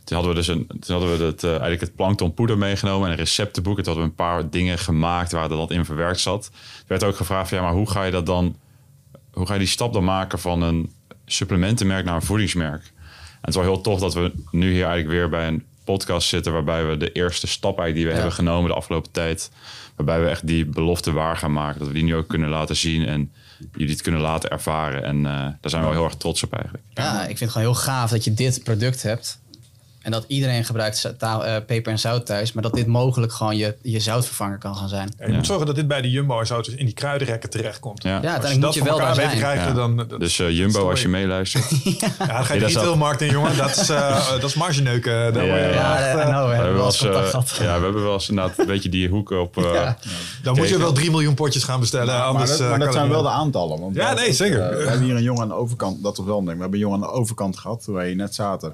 toen hadden we dus een, toen hadden we het, eh, eigenlijk het planktonpoeder meegenomen en een receptenboek. En toen hadden we een paar dingen gemaakt waar dat in verwerkt zat. Er werd ook gevraagd van ja, maar hoe ga je dat dan, hoe ga je die stap dan maken van een supplementenmerk naar een voedingsmerk? En het is wel heel tof dat we nu hier eigenlijk weer bij een podcast zitten waarbij we de eerste stap eigenlijk die we Ja. hebben genomen de afgelopen tijd, waarbij we echt die belofte waar gaan maken, dat we die nu ook kunnen laten zien en jullie het kunnen laten ervaren. En eh, daar zijn we wel heel erg trots op eigenlijk. Ja, ik vind het gewoon heel gaaf dat je dit product hebt. En dat iedereen gebruikt taal- eh, peper en zout thuis. Maar dat dit mogelijk gewoon je, je zoutvervanger kan gaan zijn. Ja, je moet zorgen dat dit bij de Jumbo en zo dus in die kruidenrekken terechtkomt. Ja. Ja, Als je uiteindelijk dat moet je wel daar zijn. krijgen, Ja. dan... dan Dus eh, Jumbo, als je meeluistert. ja, dan ga je de is retailmarkt in, jongen. Dat is, eh dat is margeneuken. Daar Ja, ja, Ja, We we hebben wel eens ja, we hebben wel eens inderdaad een beetje die hoeken op. eh, Ja. Dan moet je wel 3 miljoen potjes gaan bestellen. maar anders, dat, eh, maar dat zijn wel de aantallen. Want Ja, we- nee, zeker. we hebben hier een jongen aan de overkant, dat was wel een ding. We hebben een jongen aan de overkant gehad, waar je net zaten.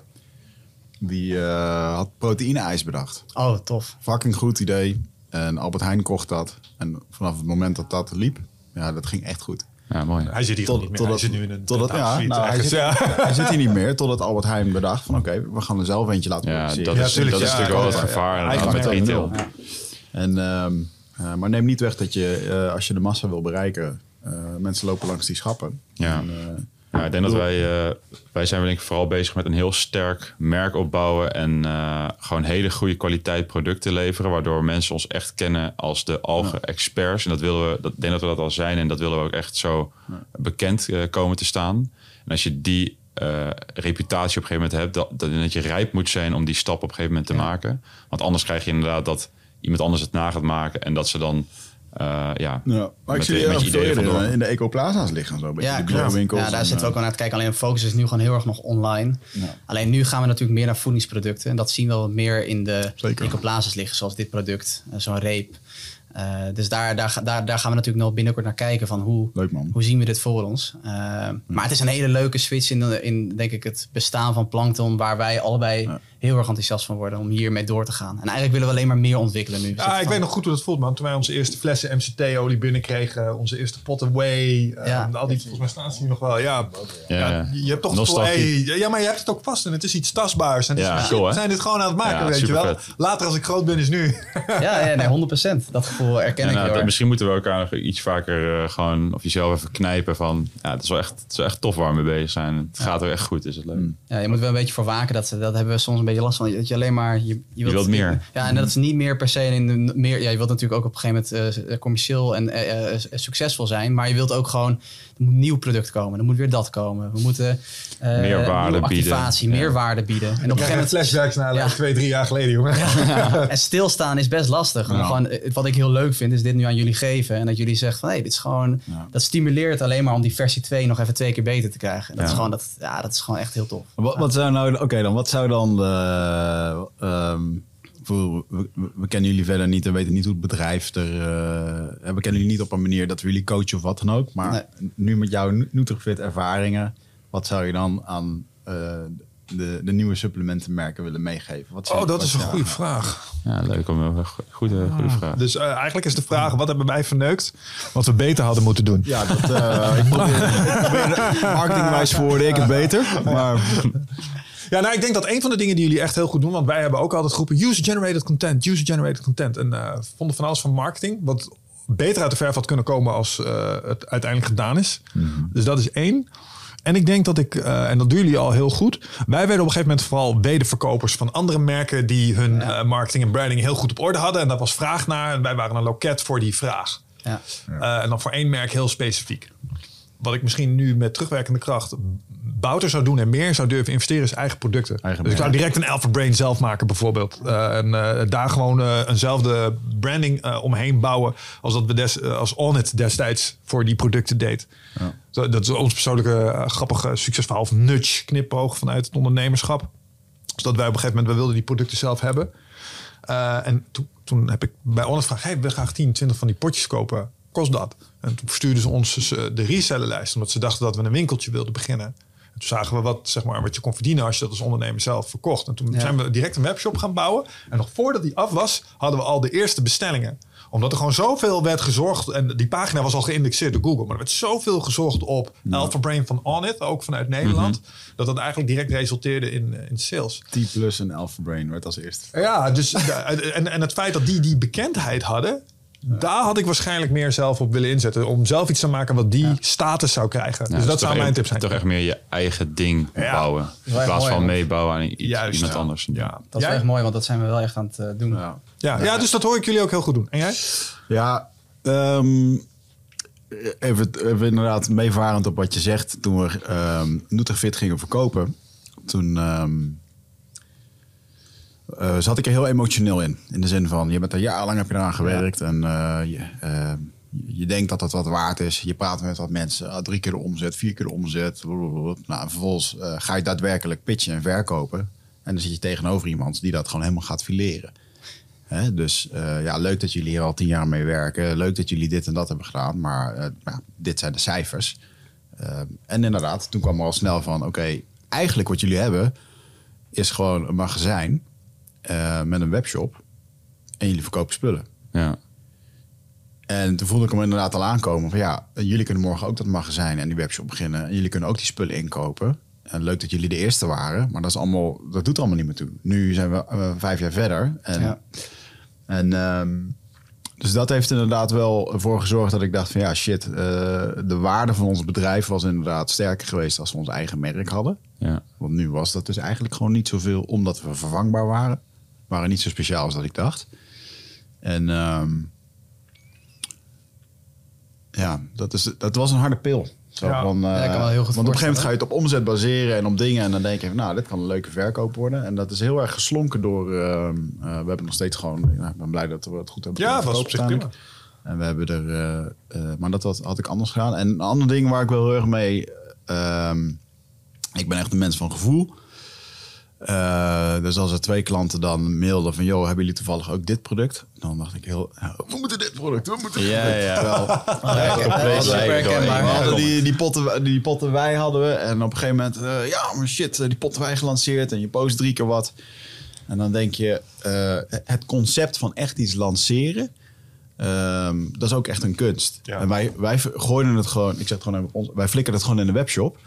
Die eh, had proteïne-ijs bedacht. Oh, tof. Fucking goed idee. En Albert Heijn kocht dat. En vanaf het moment dat dat liep, ja, dat ging echt goed. ja, mooi. Hij zit hier Tot- niet meer. totdat- hij zit nu in een totdat- ja, nou, hij zit- ja. Hij zit hier niet meer, totdat Albert Heijn bedacht van oké, we gaan er zelf eentje laten Ja, produceren. dat Ja, is, tuurlijk, dat is ja, natuurlijk wel ja, het gevaar met retail. En, ehm, eh, maar neem niet weg dat je, eh, als je de massa wil bereiken, eh, mensen lopen langs die schappen. Ja. En, Ja, ik denk dat wij, eh, wij zijn denk ik vooral bezig met een heel sterk merk opbouwen en eh, gewoon hele goede kwaliteit producten leveren, waardoor mensen ons echt kennen als de algen-experts. En dat willen we, dat ik denk dat we dat al zijn en dat willen we ook echt zo bekend eh, komen te staan. En als je die reputatie op een gegeven moment hebt, dat, dat, dat je rijp moet zijn om die stap op een gegeven moment te maken. Want anders krijg je inderdaad dat iemand anders het na gaat maken en dat ze dan eh, ja, ja, maar ik zie je ideeën vandoor. in de ecoplaza's liggen. Zo, een beetje Ja, de biowinkels Ja, daar en, zitten we ook eh, al naar te kijken. Alleen focus is nu gewoon heel erg nog online. Ja. Alleen nu gaan we natuurlijk meer naar voedingsproducten. En dat zien we wel meer in de Zeker. ecoplazes liggen, zoals dit product, eh, zo'n reep. Eh, dus daar, daar, daar, daar gaan we natuurlijk nog binnenkort naar kijken van hoe, Leuk man. hoe zien we dit voor ons. Eh, Maar het is een hele leuke switch in, in denk ik, het bestaan van Plankton, waar wij allebei Ja. Heel erg enthousiast van worden om hiermee door te gaan. En eigenlijk willen we alleen maar meer ontwikkelen nu. Ja, ik van- weet nog goed hoe dat voelt, man. Toen wij onze eerste flessen MCT-olie binnenkregen, onze eerste pot away, eh, Ja. al die, volgens mij staan ze hier nog wel. Ja, Ja, je hebt toch gevoel, hey, ja, maar je hebt het ook vast en het is iets tastbaars. En het is- Ja, shit, cool, hè? we zijn dit gewoon aan het maken, Ja, weet je wel. Later als ik groot ben is nu. Ja, ja nee, 100%. Dat gevoel herken En, ik heel dat- misschien moeten we elkaar nog iets vaker eh, gewoon of jezelf even knijpen van ja, het is wel echt, het is wel echt tof waar we mee bezig zijn. Het gaat er echt goed, is het leuk. Ja, je moet wel een beetje voor waken. Dat, dat hebben we soms een beetje last van. Dat je alleen maar... Je, je, wilt meer. Ja, en dat is niet meer per se in de, meer... Ja, je wilt natuurlijk ook op een gegeven moment eh, commercieel en eh, eh, succesvol zijn. Maar je wilt ook gewoon... Er moet een nieuw product komen. Er moet weer dat komen. We moeten... eh, Meer waarde bieden. activatie, Ja. meer waarde bieden. En op een gegeven moment... flashbacks naar Ja. twee, drie jaar geleden, jongen. En stilstaan is best lastig. Ja. gewoon, eh, wat ik heel leuk vind, is dit nu aan jullie geven. En dat jullie zeggen van, hé, dit is gewoon... Ja. Dat stimuleert alleen maar om die versie 2 nog even twee keer beter te krijgen. En Dat, Ja. is, gewoon, dat, ja, dat is gewoon echt heel tof. Wat, wat zou nou, oké dan, wat zou dan de, ehm, voor, we, we kennen jullie verder niet en weten niet hoe het bedrijf er, eh, we kennen jullie niet op een manier dat we jullie coachen of wat dan ook, maar nu met jouw Nu- Nutrifit ervaringen, wat zou je dan aan eh, de, de nieuwe supplementenmerken willen meegeven? Wat Oh, dat wat is een goede vraag. Ja, leuk. Om, een go- goede, goede vraag. Dus eh, eigenlijk is de vraag, wat hebben wij verneukt wat we beter hadden moeten doen? Ja, dat, eh, ik probeer, ik probeer marketingwijs voorde ik het beter. Maar Ja, nou, ik denk dat een van de dingen die jullie echt heel goed doen, want wij hebben ook altijd groepen user-generated content, user-generated content. En eh, vonden van alles van marketing, wat beter uit de verf had kunnen komen als eh, het uiteindelijk gedaan is. Dus dat is één. En ik denk dat ik, eh, en dat doen jullie al heel goed. Wij werden op een gegeven moment vooral wederverkopers van andere merken die hun marketing en branding heel goed op orde hadden. En daar was vraag naar. En wij waren een loket voor die vraag. Ja. En dan voor één merk heel specifiek. Wat ik misschien nu met terugwerkende kracht bouter zou doen en meer zou durven investeren is eigen producten. Eigen dus ik zou direct een Alpha Brain zelf maken bijvoorbeeld. Eh, en eh, daar gewoon eh, eenzelfde branding omheen bouwen als dat we des, als Onit destijds voor die producten deed. Zo, Dat is ons persoonlijke grappige succesverhaal of nudge knipoog vanuit het ondernemerschap. Dus dat wij op een gegeven moment, we wilden die producten zelf hebben. En toen, toen heb ik bij Onit gevraagd, hey, we graag 10, 20 van die potjes kopen. Kost dat? En toen verstuurden ze ons dus, de resellerlijst, omdat ze dachten dat we een winkeltje wilden beginnen. En toen zagen we wat, zeg maar, wat je kon verdienen als je dat als ondernemer zelf verkocht. En toen Ja. zijn we direct een webshop gaan bouwen. En nog voordat die af was, hadden we al de eerste bestellingen. Omdat er gewoon zoveel werd gezorgd. En die pagina was al geïndexeerd door Google. Maar er werd zoveel gezorgd op Alpha Brain van Onit, ook vanuit Nederland. Dat dat eigenlijk direct resulteerde in, eh, in sales. T Plus en Alpha Brain werd als eerste. Ja, dus en, en het feit dat die die bekendheid hadden, daar had ik waarschijnlijk meer zelf op willen inzetten. Om zelf iets te maken wat die status zou krijgen. Ja, dus dat zou mijn tip zijn. Toch echt meer je eigen ding Ja. bouwen. In plaats mooi, van meebouwen aan iets, Juist, iemand ja. anders. Ja. Dat is echt mooi, want dat zijn we wel echt aan het eh, doen. Ja. Ja, ja, dus dat hoor ik jullie ook heel goed doen. En jij? Ja, ehm, even, even inderdaad meevarend op wat je zegt. Toen we ehm Nutrifit gingen verkopen, toen ehm, eh, zat ik er heel emotioneel in. In de zin van, je bent er jarenlang heb je eraan gewerkt en eh, je, eh, je denkt dat het wat waard is. Je praat met wat mensen, drie keer de omzet, vier keer de omzet. blablabla. Nou, en vervolgens ga je daadwerkelijk pitchen en verkopen. En dan zit je tegenover iemand die dat gewoon helemaal gaat fileren. Hè, dus ja, leuk dat jullie hier al tien jaar mee werken. Leuk dat jullie dit en dat hebben gedaan. Maar ja, dit zijn de cijfers. En inderdaad, toen kwam er al snel van... oké, eigenlijk wat jullie hebben... is gewoon een magazijn eh, met een webshop. En jullie verkopen spullen. Ja. En toen voelde ik hem inderdaad al aankomen van ja, jullie kunnen morgen ook dat magazijn en die webshop beginnen. En jullie kunnen ook die spullen inkopen. En leuk dat jullie de eerste waren, maar dat, is allemaal, dat doet allemaal niet meer toe. Nu zijn we eh, vijf jaar verder. En, Ja. en ehm, dus dat heeft inderdaad wel ervoor gezorgd dat ik dacht van ja, shit, eh, de waarde van ons bedrijf was inderdaad sterker geweest als we ons eigen merk hadden. Ja. Want nu was dat dus eigenlijk gewoon niet zoveel, omdat we vervangbaar waren. Waren niet zo speciaal als dat ik dacht. En ehm, ja, dat, is, dat was een harde pil. Zo Ja. van, Ja, ik kan eh, wel heel goed want op een gegeven moment ga je het op omzet baseren en op dingen. En dan denk je van, nou, dit kan een leuke verkoop worden. En dat is heel erg geslonken door... ehm, eh, we hebben nog steeds gewoon... ja, ik ben blij dat we het goed hebben Ja, dat was op zich prima. En we hebben er... eh, eh, maar dat had, had ik anders gedaan. En een ander ding waar ik wel heel erg mee... ehm, ik ben echt een mens van gevoel. Eh, dus als er twee klanten dan mailden van... joh, hebben jullie toevallig ook dit product? Dan dacht ik heel... ja, we moeten dit product, we moeten dit Ja, product. ja. Terwijl, Ja, we hadden die, die, potten, die potten wij hadden we. En op een gegeven moment... eh, ja, maar shit, eh, die potten wij gelanceerd. En je post drie keer wat. En dan denk je... eh, het concept van echt iets lanceren... ehm, dat is ook echt een kunst. Ja. En wij, wij gooiden het gewoon... Ik zeg het gewoon Wij flikken het gewoon in de webshop.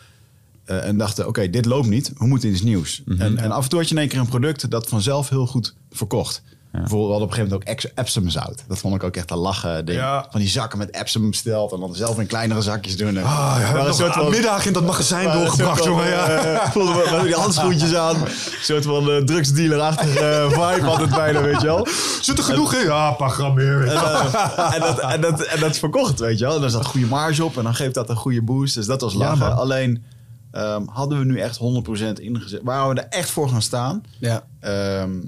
Eh, en dachten, oké, dit loopt niet. We moeten iets nieuws. en, en af en toe had je in één keer een product dat vanzelf heel goed verkocht. Bijvoorbeeld, we hadden op een gegeven moment ook Epsom zout. Dat vond ik ook echt een lachen ding. Ja. Van die zakken met Epsom besteld en dan zelf in kleinere zakjes doen. En, Ah, ja, we een soort van- middag in dat magazijn doorgebracht, jongen. Ja. eh, voelden we, die handschoentjes aan. Een soort van uh, drugsdealer-achtige eh, vibe had het bijna, weet je wel. Zit er genoeg in? Ja, een paar gram meer. En, eh, en, dat, en, dat, en dat is verkocht, weet je wel. En daar zat goede marge op en dan geeft dat een goede boost. Dus dat was lachen. Alleen ehm, hadden we nu echt 100% ingezet. Waren we er echt voor gaan staan? Ja. Ehm,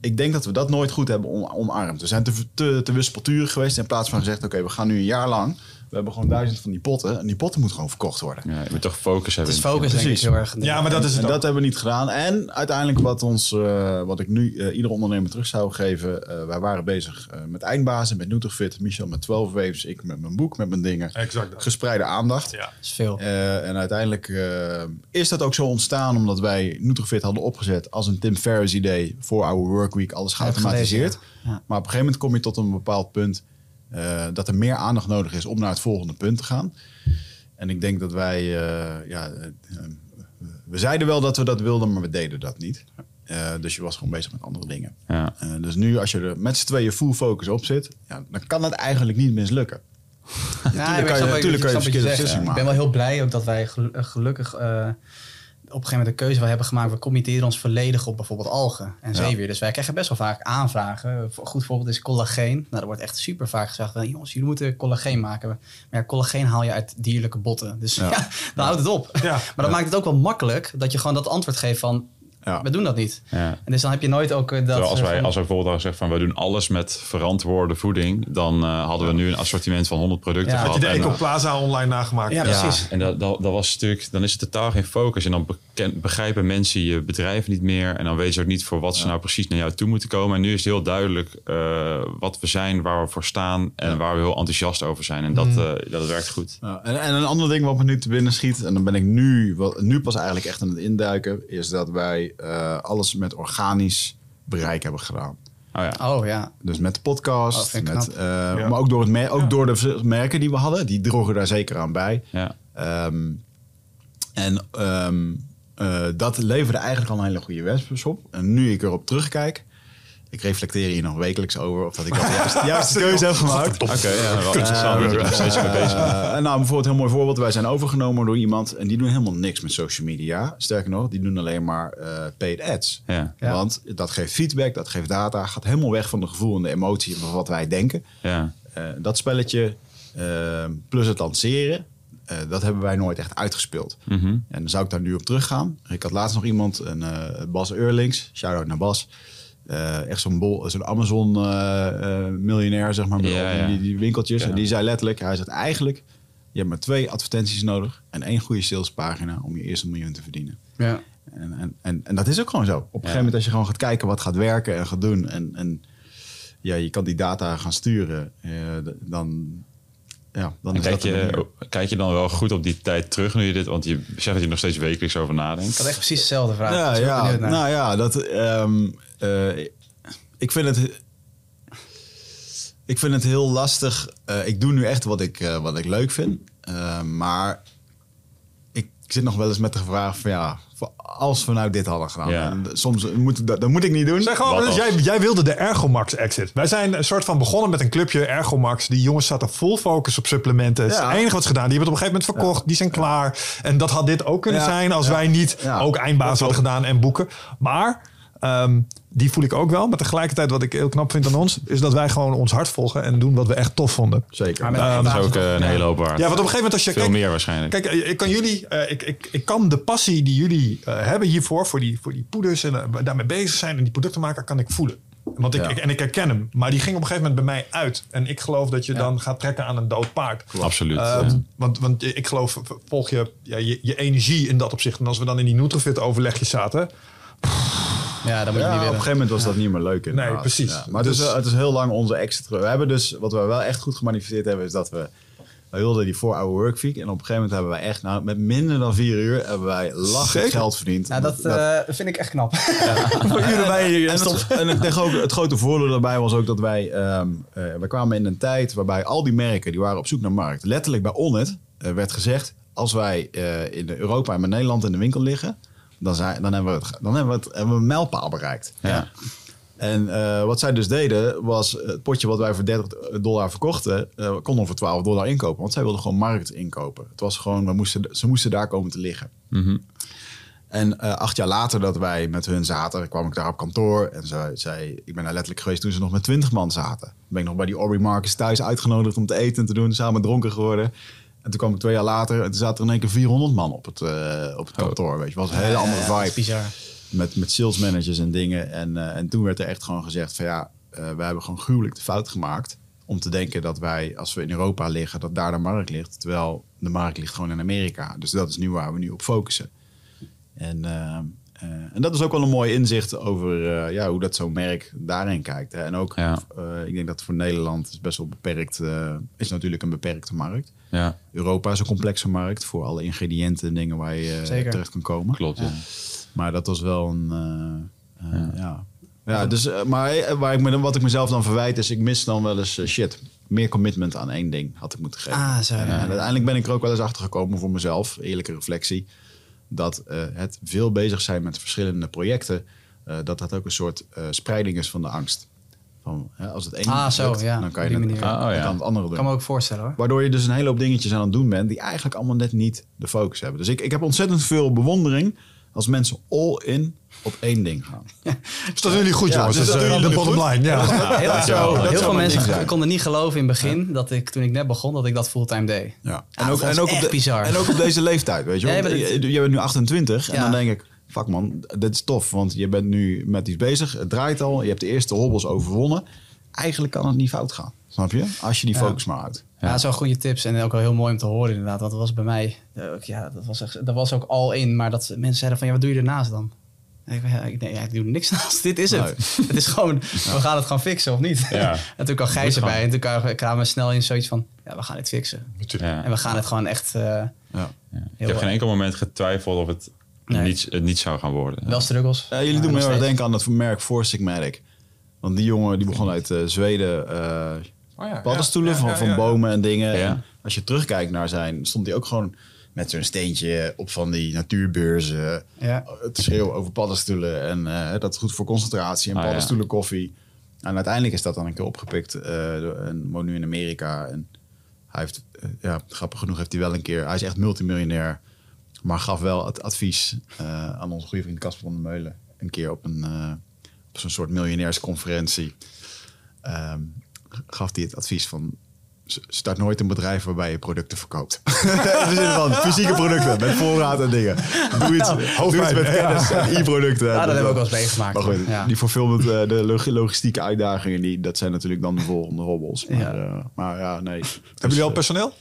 ik denk dat we dat nooit goed hebben omarmd. We zijn te, te, te wispelturig geweest in plaats van gezegd... oké, we gaan nu een jaar lang... We hebben gewoon duizend van die potten. En die potten moeten gewoon verkocht worden. Ja, je moet toch focus hebben. Het is focus denk ik Precies. heel erg. Ja, maar dat is dat hebben we niet gedaan. En uiteindelijk wat, ons, eh, wat ik nu eh ieder ondernemer terug zou geven. eh, wij waren bezig eh, met eindbazen, met Nutrifit. Michel met 12 Waves, ik met mijn boek, met mijn dingen. Exact dat. Gespreide aandacht. Ja. Dat is veel. Eh, en uiteindelijk eh, is dat ook zo ontstaan omdat wij Nutrifit hadden opgezet als een Tim Ferriss idee voor our workweek, alles geautomatiseerd. Ja. Maar op een gegeven moment kom je tot een bepaald punt eh, dat er meer aandacht nodig is om naar het volgende punt te gaan. En ik denk dat wij, eh, ja, eh, we zeiden wel dat we dat wilden, maar we deden dat niet. Eh, dus je was gewoon bezig met andere dingen. Ja. Eh, dus nu als je er met z'n tweeën full focus op zit, ja, dan kan het eigenlijk niet mislukken. Ja, kan je- natuurlijk kan je wat verkeerde zegt. beslissingen Ik ben wel heel blij ook dat wij gelu- gelukkig eh, op een gegeven moment een keuze wel hebben gemaakt. We committeren ons volledig op bijvoorbeeld algen en Ja. zeewier. Dus wij krijgen best wel vaak aanvragen. Een goed voorbeeld is collageen. Nou, er wordt echt super vaak gezegd, van, jongens, jullie moeten collageen maken. Maar ja, collageen haal je uit dierlijke botten. Dus ja, Ja. dan houdt het op. Maar dat maakt het ook wel makkelijk dat je gewoon dat antwoord geeft van, Ja. we doen dat niet. Ja. En dus dan heb je nooit ook eh, dat... Terwijl als wij, van- als wij bijvoorbeeld zeggen van we doen alles met verantwoorde voeding, dan eh, hadden we nu een assortiment van 100 producten Ja. Had gehad. je de En, eh, Ecoplaza online nagemaakt? Ja, ja, precies. en dat, dat, dat was natuurlijk, dan is het totaal geen focus. En dan beken- begrijpen mensen je bedrijf niet meer. En dan weten ze ook niet voor wat ze nou precies naar jou toe moeten komen. En nu is het heel duidelijk eh, wat we zijn, waar we voor staan en waar we heel enthousiast over zijn. En dat, Mm. eh, dat werkt goed. Ja, en, en een ander ding wat me nu te binnen schiet, en dan ben ik nu, nu pas eigenlijk echt aan het induiken, is dat wij eh, alles met organisch bereik hebben gedaan. Oh ja. Oh ja. Dus met de Oh, podcast, ik met, eh, Ja. maar ook, door, het mer- ook Ja. door de merken die we hadden. Die droegen daar zeker aan bij. ja. Ehm, en ehm, eh, dat leverde eigenlijk al een hele goede webshops op. En nu ik erop terugkijk, ik reflecteer hier nog wekelijks over of dat ik dat de juiste, de keuze heb gemaakt. Oké, ja, wel bent. Eh, en nou, bijvoorbeeld een heel mooi voorbeeld. Wij zijn overgenomen door iemand en die doen helemaal niks met social media. Sterker nog, die doen alleen maar eh, paid ads. Ja, Ja. Want dat geeft feedback, dat geeft data, gaat helemaal weg van de gevoel en de emotie van wat wij denken. ja. Eh, dat spelletje, plus het lanceren, eh, dat hebben wij nooit echt uitgespeeld. Mhm. En dan zou ik daar nu op teruggaan. Ik had laatst nog iemand, een eh, Bas Eurlings, shout-out naar Bas. Eh, echt zo'n bol- zo'n Amazon-miljonair, zeg maar, Ja, die, ja. die, die winkeltjes. Ja. En die zei letterlijk, hij zegt eigenlijk, je hebt maar twee advertenties nodig en één goede salespagina om je eerste miljoen te verdienen. Ja. En, en, en, en dat is ook gewoon zo. Op een gegeven moment als je gewoon gaat kijken wat gaat werken en gaat doen. En, en ja, je kan die data gaan sturen. eh, dan, ja, dan kijk, je, kijk je dan wel goed op die tijd terug nu je dit... Want je zegt dat je nog steeds wekelijks over nadenkt. Ik had echt precies dezelfde vraag. Ja, ja, nou ja, dat, ehm, eh, ik vind het... Ik vind het heel lastig. Eh, ik doe nu echt wat ik, eh, wat ik leuk vind. Eh, maar ik zit nog wel eens met de vraag van ja, voor- als we nou dit hadden gedaan. Ja. En soms moet dat, dat moet ik niet doen. Zeg gewoon, dus jij, jij wilde de Ergomax exit. Wij zijn een soort van begonnen met een clubje Ergomax. Die jongens zaten full focus op supplementen. Het is Ja. het enige wat ze gedaan. Die hebben het op een gegeven moment verkocht. Die zijn klaar. En dat had dit ook kunnen Ja. zijn als Ja. wij niet Ja. ook eindbaas hadden gedaan en boeken. Maar ehm, die voel ik ook wel. Maar tegelijkertijd wat ik heel knap vind aan ons... is dat wij gewoon ons hart volgen en doen wat we echt tof vonden. Zeker. Maar met- Ehm, Dat is ook eh, een hele hoop waard. Ja, want op een gegeven moment als je... Veel kijk, meer waarschijnlijk. Kijk, eh, ik kan jullie, eh, ik, ik, ik kan de passie die jullie hebben hiervoor, voor die, voor die poeders en daarmee bezig zijn en die producten maken, kan ik voelen. Want ik, Ja. ik- en ik herken hem. Maar die ging op een gegeven moment bij mij uit. En ik geloof dat je Ja. dan gaat trekken aan een dood paard. Absoluut. Ehm, ja. want, want ik geloof, volg je, ja, je je energie in dat opzicht. En als we dan in die Nutrifit overlegjes zaten. Ja, dat moet je Ja, niet op een gegeven moment was dat niet meer leuk. inderdaad. Nee, precies. Ja, maar het, is, Dus- het is heel lang onze exit. We hebben dus, wat we wel echt goed gemanifesteerd hebben, is dat we. We wilden die 4-hour workweek. En op een gegeven moment hebben wij echt, nou, met minder dan vier uur, hebben wij lachend geld verdiend. Nou, dat eh, vind ik echt knap. Voor uren bij hier. En, het, en ik denk ook, het grote voordeel daarbij was ook dat wij, ehm eh, wij kwamen in een tijd waarbij al die merken, die waren op zoek naar markt. Letterlijk bij Onnet eh, werd gezegd, als wij eh, in Europa en in Nederland in de winkel liggen, dan, zijn, dan, hebben, we het, dan hebben, we het, hebben we een mijlpaal bereikt. Ja. En eh, wat zij dus deden, was het potje wat wij voor 30 dollar verkochten, eh konden we voor 12 dollar inkopen. Want zij wilden gewoon markt inkopen. Het was gewoon, we moesten, ze moesten daar komen te liggen. Mhm. En eh, acht jaar later dat wij met hun zaten, kwam ik daar op kantoor. En ze zei, ik ben daar letterlijk geweest toen ze nog met 20 man zaten. Dan ben ik nog bij die Aubrey Marcus thuis uitgenodigd om te eten en te doen. Samen dronken geworden. En toen kwam ik twee jaar later en toen zaten er in één keer 400 man op het, eh, op het kantoor. Weet je, was een hele andere Ja, dat is vibe bizar. met, met sales managers en dingen. En, eh, en toen werd er echt gewoon gezegd van ja, eh, we hebben gewoon gruwelijk de fout gemaakt om te denken dat wij, als we in Europa liggen, dat daar de markt ligt. Terwijl de markt ligt gewoon in Amerika. Dus dat is nu waar we nu op focussen. En, en dat is ook wel een mooi inzicht over eh, ja, hoe dat zo'n merk daarin kijkt. Hè. En ook, Ja. eh, ik denk dat voor Nederland is best wel beperkt, eh, is natuurlijk een beperkte markt. Ja, Europa is een complexe markt voor alle ingrediënten en dingen waar je eh, Zeker. terecht kan komen. klopt. Ja. Maar dat was wel een. eh, eh, ja. ja. dus, maar waar ik me, dan- wat ik mezelf dan verwijt is, ik mis dan wel eens shit. Meer commitment aan één ding had ik moeten geven. Ah, zo. En uiteindelijk ben ik er ook wel eens achter gekomen voor mezelf, eerlijke reflectie, dat eh, het veel bezig zijn met verschillende projecten, eh, dat dat ook een soort eh, spreiding is van de angst. Van, hè, als het ene Ah, zo, lukt, ja, dan kan op je het, manier. Ah, oh, ja. dan het andere doen. kan me ook voorstellen hoor. Waardoor je dus een hele hoop dingetjes aan het doen bent die eigenlijk allemaal net niet de focus hebben. Dus ik, ik heb ontzettend veel bewondering als mensen all in op één ding gaan. Dus dat doen jullie goed, Ja, jongens. dus Dat is dat eh, doen de jullie bottom goed. line. Ja. Heel, dat heel veel mensen konden niet geloven in het begin dat ik toen ik net begon dat ik dat fulltime deed. Ja. Ja, dat was echt de- bizar. en ook op deze leeftijd, weet je wel. Ja, je Want bent- je, je bent nu 28 en dan denk ik, fuck man, dit is tof. Want je bent nu met iets bezig, het draait al, je hebt de eerste hobbels overwonnen. Eigenlijk kan het niet fout gaan, snap je? Als je die Ja. focus maar houdt. Ja, dat zijn wel goede tips en ook wel heel mooi om te horen inderdaad. Dat was bij mij, eh, ook, ja, dat was, echt, dat was ook al in. Maar dat mensen zeiden van, ja, wat doe je ernaast dan? En ik, ja, ik, nee, ja, ik doe niks naast. Dit is het. Het is gewoon, we gaan het gewoon fixen of niet? Ja. en toen kwam Gijs erbij en toen kwamen- we snel in zoiets van, ja, we gaan dit fixen. Ja. En we gaan het gewoon echt... eh, Ja. Ik heb geen enkel moment getwijfeld of het, Nee. niet, het niet zou gaan worden. Wel struggles. Ja, jullie doen me heel erg denken aan dat merk Four Sigmatic. Want die jongen die begon uit eh, Zweden eh, Oh ja, paddenstoelen ja, van, ja, van bomen en dingen. Ja. En als je terugkijkt naar zijn, stond hij ook gewoon met zo'n steentje op van die natuurbeurzen Ja. te schreeuwen over paddenstoelen. En eh, dat is goed voor concentratie en Ah, paddenstoelen koffie. En uiteindelijk is dat dan een keer opgepikt eh, door- en woont nu in Amerika. En hij heeft, eh, ja, grappig genoeg heeft hij wel een keer, hij is echt multimiljonair. Maar gaf wel het advies eh, aan onze goede vriend Casper van der Meulen. Een keer op, een, eh, op zo'n soort miljonairsconferentie. ehm, gaf hij het advies van... Start nooit een bedrijf waarbij je producten verkoopt. In de zin van fysieke producten met voorraad en dingen. Doe iets, doe iets hoofdpijn, met ja. kennis en e-producten. Ja, dat Dus hebben we ook wel eens meegemaakt. Maar goed, Ja. die fulfillment, eh, de log- logistieke uitdagingen, die, dat zijn natuurlijk dan de volgende hobbels. Maar Ja. ja, maar ja nee. Hebben jullie al personeel?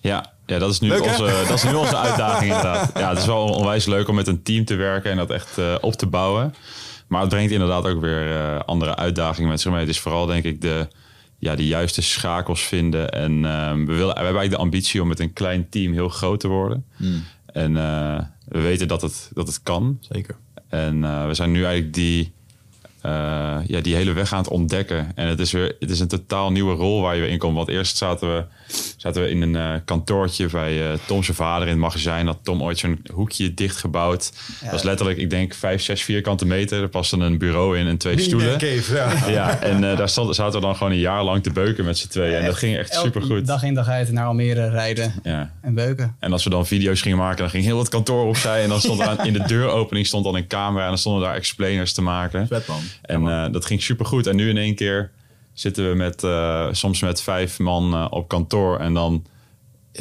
Ja, ja dat, is nu Leuk, onze, dat is nu onze uitdaging inderdaad. Ja, het is wel onwijs leuk om met een team te werken en dat echt eh, op te bouwen. Maar het brengt inderdaad ook weer eh, andere uitdagingen met zich mee. Het is vooral denk ik de, ja, de juiste schakels vinden. En ehm, we, willen, we hebben eigenlijk de ambitie om met een klein team heel groot te worden. En eh, we weten dat het, dat het kan. Zeker. En we zijn nu eigenlijk die, ja, die hele weg aan het ontdekken. En het is weer het is een totaal nieuwe rol waar je weer in komt. Want eerst zaten we, zaten we in een eh, kantoortje bij eh Tom zijn vader in het magazijn. Had Tom ooit zo'n hoekje dichtgebouwd. Dat was letterlijk, ik denk, vijf, zes vierkante meter. Er paste een bureau in en twee stoelen. Cave, ja. Ja, en eh, daar stond, zaten we dan gewoon een jaar lang te beuken met z'n tweeën. En dat ging echt Elke supergoed. Dag in dag uit naar Almere rijden Ja. en beuken. En als we dan video's gingen maken, dan ging heel het kantoor opzij. En dan stond er aan, in de deuropening stond dan een camera. En dan stonden daar explainers te maken. Vet man. En eh, dat ging supergoed. En nu in één keer zitten we met, eh, soms met vijf man eh, op kantoor. En dan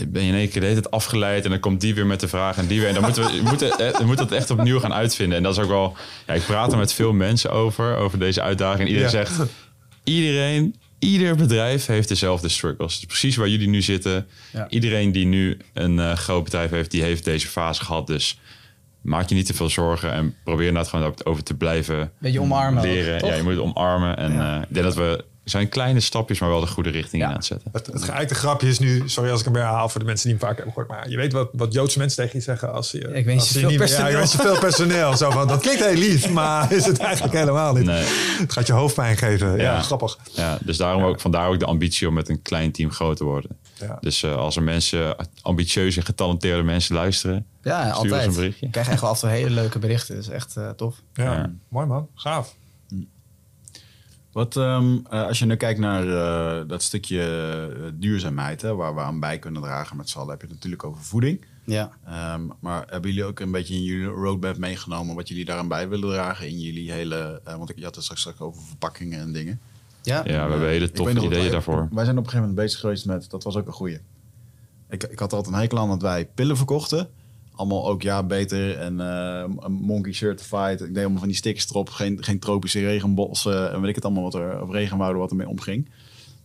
ben je in één keer de hele tijd afgeleid. En dan komt die weer met de vraag en die weer. En dan moeten we, moeten, we moeten het echt opnieuw gaan uitvinden. En dat is ook wel... Ja, ik praat er met veel mensen over, over deze uitdaging. En iedereen Ja. zegt... Iedereen, ieder bedrijf heeft dezelfde struggles. Dus precies waar jullie nu zitten. Ja. Iedereen die nu een groot bedrijf heeft, die heeft deze fase gehad. Dus maak je niet te veel zorgen. En probeer inderdaad gewoon over te blijven Beetje omarmen. leren. toch? ja, je moet het omarmen. En Ja. eh, ik denk dat we zijn kleine stapjes, maar wel de goede richting Ja. in aan het zetten. Het, het geëikte grapje is nu, sorry als ik hem weer herhaal voor de mensen die hem vaak hebben gehoord, maar je weet wat, wat Joodse mensen tegen je zeggen als je. Ik wens als je veel niet- personeel. Ja, ik wens je veel personeel. Zo van, dat klinkt heel lief, maar is het eigenlijk helemaal niet. Nee. Het gaat je hoofdpijn geven. Ja, Ja. grappig. Ja, dus daarom ook, vandaar ook de ambitie om met een klein team groot te worden. Ja. Dus eh, als er mensen, ambitieuze, getalenteerde mensen luisteren, Ja, stuur altijd. ons een berichtje. Ik krijg echt wel en toe hele leuke berichten. Dat is echt eh, tof. Ja, Ja. mooi man. Gaaf. Wat, ehm, eh, als je nu kijkt naar eh, dat stukje eh, duurzaamheid, hè, waar we aan bij kunnen dragen met z'n allen, heb je het natuurlijk over voeding. Ja. Ehm, maar hebben jullie ook een beetje in jullie roadmap meegenomen wat jullie daaraan bij willen dragen in jullie hele, want ik je had het straks ook over verpakkingen en dingen. Ja. ja, we hebben hele toffe ideeën wij- daarvoor. Wij zijn op een gegeven moment bezig geweest met, dat was ook een goeie. Ik, ik had altijd een hekel aan dat wij pillen verkochten. Allemaal ook ja, beter en een monkey certified. Ik deed allemaal van die stickers erop. Geen, geen tropische regenbossen en weet ik het allemaal wat er, of regenwouden wat ermee omging.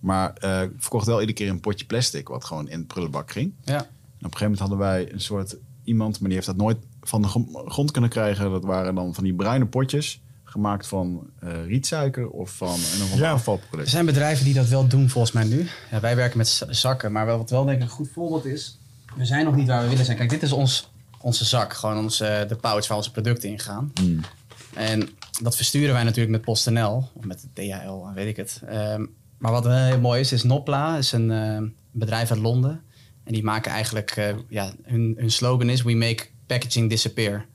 Maar ik verkocht wel iedere keer een potje plastic, wat gewoon in het prullenbak ging. Ja. En op een gegeven moment hadden wij een soort iemand, maar die heeft dat nooit van de gro- grond kunnen krijgen. Dat waren dan van die bruine potjes, gemaakt van eh, rietsuiker of van een of Ja. Er zijn bedrijven die dat wel doen volgens mij nu. Ja, wij werken met zakken, maar wat wel denk ik een goed voorbeeld is... We zijn nog niet waar we willen zijn. Kijk, dit is ons, onze zak, gewoon onze, de pouch waar onze producten in gaan. Mm. En dat versturen wij natuurlijk met PostNL of met DHL, weet ik het. Ehm, maar wat wel heel mooi is, is Nopla, is een eh, bedrijf uit Londen. En die maken eigenlijk, eh, ja, hun, hun slogan is: We make packaging disappear.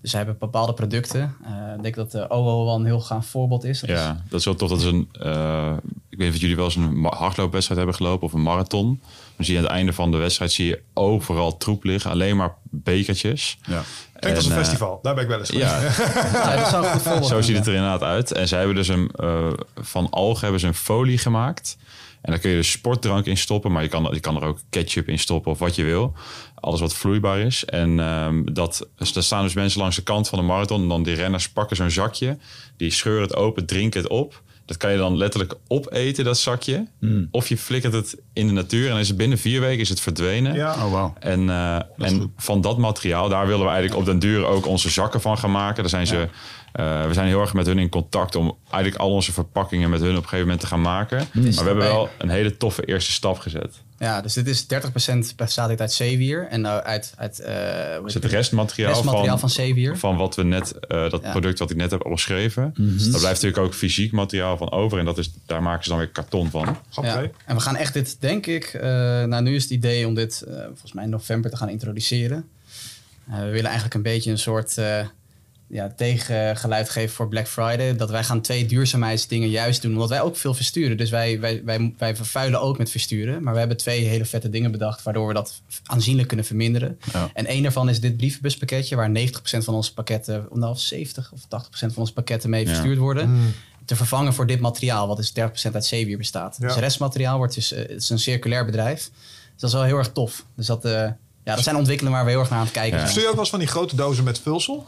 Dus zij hebben bepaalde producten. Eh, ik denk dat de OO wel een heel gaaf voorbeeld is. Dat is- Ja, dat is wel tof. Dat is een, eh, ik weet niet of jullie wel eens een hardloopwedstrijd hebben gelopen of een marathon. Dan zie je aan het einde van de wedstrijd zie je overal troep liggen. Alleen maar bekertjes. Ja. Klinkt als een En, eh, festival. Daar ben ik wel eens geweest. Ja, Ja, dat zou een goed zo ziet het er inderdaad uit. En zij hebben dus een, eh, van algen hebben ze een folie gemaakt. En daar kun je dus sportdrank in stoppen. Maar je kan, je kan er ook ketchup in stoppen of wat je wil. Alles wat vloeibaar is. En ehm, dat, dus daar staan dus mensen langs de kant van de marathon. En dan die renners pakken zo'n zakje. Die scheuren het open, drinken het op. Dat kan je dan letterlijk opeten, dat zakje. Of je flikkert het in de natuur. En is het binnen vier weken is het verdwenen. Ja. Oh, wauw. En, eh, en van dat materiaal, daar willen we eigenlijk op den duur ook onze zakken van gaan maken. Daar zijn ze, eh, we zijn heel erg met hun in contact om eigenlijk al onze verpakkingen met hun op een gegeven moment te gaan maken. Maar we hebben wel een hele toffe eerste stap gezet. Ja, dus dit is 30% bestaat uit zeewier. En uh, uit, uit uh, dus het restmateriaal, restmateriaal van, van, zeewier. van wat we net, uh, dat ja. product wat ik net heb opgeschreven. Mm -hmm. Daar blijft natuurlijk ook fysiek materiaal van over. En dat is, daar maken ze dan weer karton van. Ja. En we gaan echt dit, denk ik, uh, nou nu is het idee om dit uh, volgens mij in november te gaan introduceren. Uh, we willen eigenlijk een beetje een soort ja, tegengeluid geven voor Black Friday. Dat wij gaan twee duurzaamheidsdingen juist doen. Omdat wij ook veel versturen. Dus wij, wij, wij, wij vervuilen ook met versturen. Maar we hebben twee hele vette dingen bedacht. Waardoor we dat aanzienlijk kunnen verminderen. Ja. En één daarvan is dit brievenbuspakketje. Waar 90% van onze pakketten, nou 70 of 80% van onze pakketten mee verstuurd worden. Mm. Te vervangen voor dit materiaal. Wat dus 30% uit zeewier bestaat. Ja. Dus het restmateriaal wordt dus, uh, het is een circulair bedrijf. Dus dat is wel heel erg tof. Dus dat, uh, ja, dat zijn ontwikkelingen waar we heel erg naar aan het kijken zijn. Stuur je ook wel eens van die grote dozen met vulsel?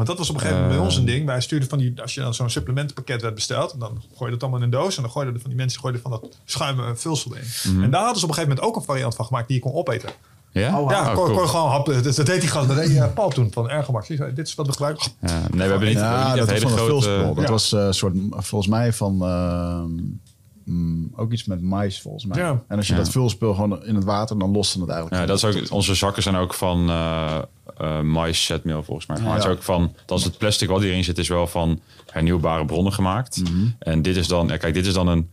Want dat was op een gegeven moment uh, bij ons een ding. Wij stuurden van die, als je dan zo'n supplementenpakket werd besteld, dan gooi je dat allemaal in een doos en dan gooiden van die mensen gooiden van dat schuim vulsel in. Mm -hmm. En daar hadden ze op een gegeven moment ook een variant van gemaakt die je kon opeten. Ja, oh, wow. ja, kon, kon je gewoon. Dat, dat deed die gast, dat deed uh, Paul toen van zei, dit is wat we gebruiken. Ja, nee, we hebben niet, ja, we hebben niet dat hele grote... Vulspul. Dat ja. was een uh, soort, volgens mij van... Uh, Mm, ook iets met mais volgens mij. Ja. En als je Ja. dat vulspul gewoon in het water, dan lost het eigenlijk. Ja, dat is ook, onze zakken zijn ook van uh, uh, mais zetmeel volgens mij. Maar het is ook van, dat is het plastic wat hierin zit, is wel van hernieuwbare bronnen gemaakt. Mhm. En dit is dan, kijk, dit is dan een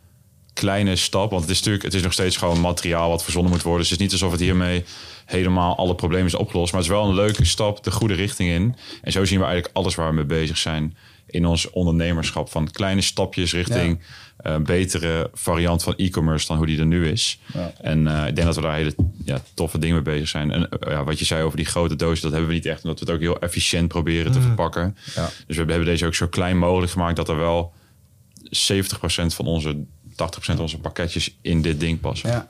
kleine stap, want het is natuurlijk, het is nog steeds gewoon materiaal wat verzonnen moet worden. Dus het is niet alsof het hiermee helemaal alle problemen is opgelost. Maar het is wel een leuke stap de goede richting in. En zo zien we eigenlijk alles waar we mee bezig zijn in ons ondernemerschap. Van kleine stapjes richting ja. Uh, betere variant van e-commerce dan hoe die er nu is. Ja. En uh, ik denk dat we daar hele ja, toffe dingen mee bezig zijn. En uh, ja, wat je zei over die grote dozen, dat hebben we niet echt. Omdat we het ook heel efficiënt proberen te Mm. verpakken. Ja. Dus we hebben deze ook zo klein mogelijk gemaakt dat er wel 70% van onze 80% van onze pakketjes in dit ding passen. Ja.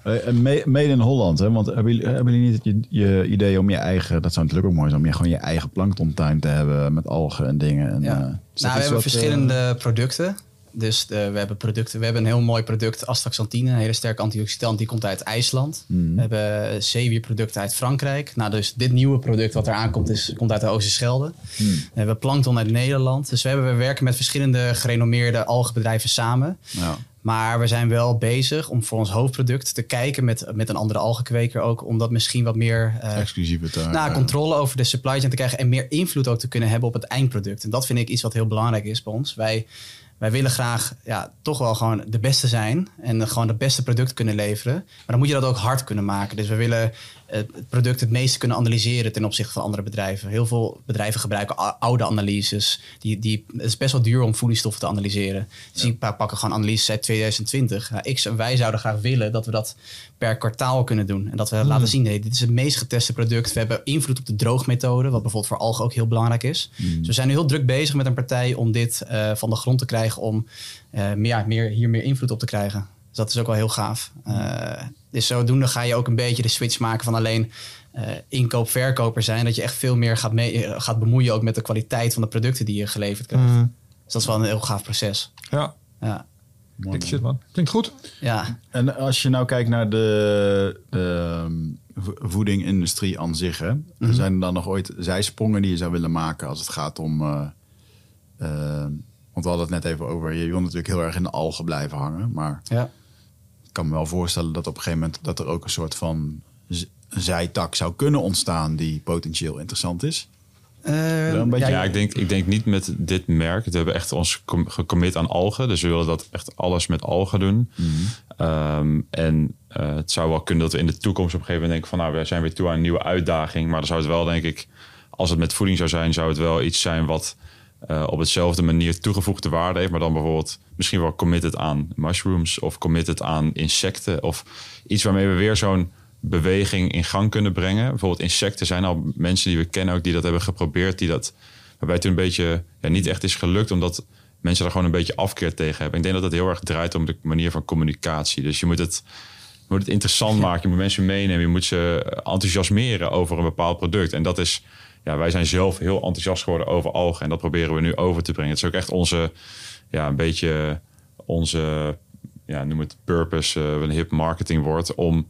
Made in Holland, hè? want hebben jullie, hebben jullie niet je, je idee om je eigen, dat zou natuurlijk ook mooi zijn, om je gewoon je eigen planktontuin te hebben met algen en dingen. En, ja. uh, nou, we hebben wat, verschillende producten. Dus de, we hebben producten, we hebben een heel mooi product, Astaxanthine, een hele sterke antioxidant, die komt uit IJsland. Mm. We hebben zeewierproducten uit Frankrijk. Nou, dus dit nieuwe product wat er aankomt, is, komt uit de Oosterschelde. Mm. We hebben plankton uit Nederland. Dus we, hebben, we werken met verschillende gerenommeerde algenbedrijven samen. Ja. Maar we zijn wel bezig om voor ons hoofdproduct te kijken met, met een andere algenkweker ook. Om dat misschien wat meer... Uh, Exclusieve te nou, controle over de supply chain te krijgen. En meer invloed ook te kunnen hebben op het eindproduct. En dat vind ik iets wat heel belangrijk is bij ons. Wij, wij willen graag ja, toch wel gewoon de beste zijn. En gewoon het beste product kunnen leveren. Maar dan moet je dat ook hard kunnen maken. Dus we willen het product het meeste kunnen analyseren ten opzichte van andere bedrijven. Heel veel bedrijven gebruiken oude analyses. Die, die, het is best wel duur om voedingsstoffen te analyseren. Dus die pakken gewoon analyses uit 2020. Nou, ik, wij zouden graag willen dat we dat per kwartaal kunnen doen. En dat we Hmm. laten zien, nee, dit is het meest geteste product. We hebben invloed op de droogmethode, wat bijvoorbeeld voor algen ook heel belangrijk is. Hmm. Dus we zijn nu heel druk bezig met een partij om dit uh, van de grond te krijgen, om uh, meer, meer, hier meer invloed op te krijgen. Dus dat is ook wel heel gaaf. Uh, dus zodoende ga je ook een beetje de switch maken van alleen inkoop-verkoper zijn. Dat je echt veel meer gaat, mee, gaat bemoeien ook met de kwaliteit van de producten die je geleverd krijgt. Mm. Dus dat is wel een heel gaaf proces. Ja. ja. Klinkt shit, man. Klinkt goed. Ja, En als je nou kijkt naar de, de ehm, vo- voedingindustrie aan zich, hè? zijn er dan nog ooit zijsprongen die je zou willen maken als het gaat om. eh, eh, want we hadden het net even over. Je wil natuurlijk heel erg in de algen blijven hangen. Maar ja. ik kan me wel voorstellen dat op een gegeven moment dat er ook een soort van z- zijtak zou kunnen ontstaan die potentieel interessant is. Eh, een beetje- Ja, ik denk, ik denk niet met dit merk. We hebben echt ons com- gecommit aan algen. Dus we willen dat echt alles met algen doen. Ehm, en eh, het zou wel kunnen dat we in de toekomst op een gegeven moment denken van... nou, we zijn weer toe aan een nieuwe uitdaging. Maar dan zou het wel, denk ik, als het met voeding zou zijn... zou het wel iets zijn wat eh, op hetzelfde manier toegevoegde waarde heeft. Maar dan bijvoorbeeld misschien wel committed aan mushrooms... of committed aan insecten. Of iets waarmee we weer zo'n beweging in gang kunnen brengen. Bijvoorbeeld insecten zijn al mensen die we kennen ook... die dat hebben geprobeerd, die dat... waarbij het toen een beetje ja, niet echt is gelukt... omdat mensen daar gewoon een beetje afkeer tegen hebben. Ik denk dat het heel erg draait om de manier van communicatie. Dus je moet het, je moet het interessant maken. Je moet mensen meenemen. Je moet ze enthousiasmeren over een bepaald product. En dat is... Ja, wij zijn zelf heel enthousiast geworden over algen. En dat proberen we nu over te brengen. Het is ook echt onze... Ja, een beetje onze... Ja, noem het purpose. eh, een hip marketingwoord. Om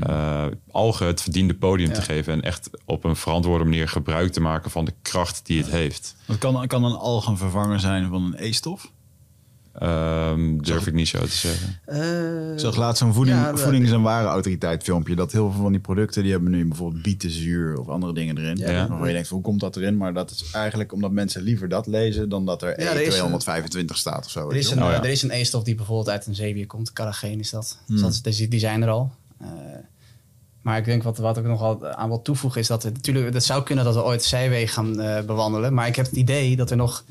eh, algen het verdiende podium te geven. En echt op een verantwoorde manier gebruik te maken van de kracht die het heeft. Kan, kan een alg een vervanger zijn van een E-stof. Ehm, durf ik niet zo te zeggen. Eh, Ik zag laatst zo'n voeding, Ja, dat- voedings- en warenautoriteit filmpje. Dat heel veel van die producten, die hebben nu bijvoorbeeld bietenzuur of andere dingen erin. Ja. Waarvan je denkt, hoe komt dat erin? Maar dat is eigenlijk omdat mensen liever dat lezen dan dat er er is E225 staat of zo. Er is, een. Oh, ja. eh, er is een E-stof die bijvoorbeeld uit een zeewier komt. Carrageen is dat. Hmm. Dus dat is, die- die zijn er al. Maar ik denk wat, wat ik nog wel aan wil toevoegen is dat het natuurlijk... Het zou kunnen dat we ooit zijwegen gaan eh, bewandelen. Maar ik heb het idee dat er nog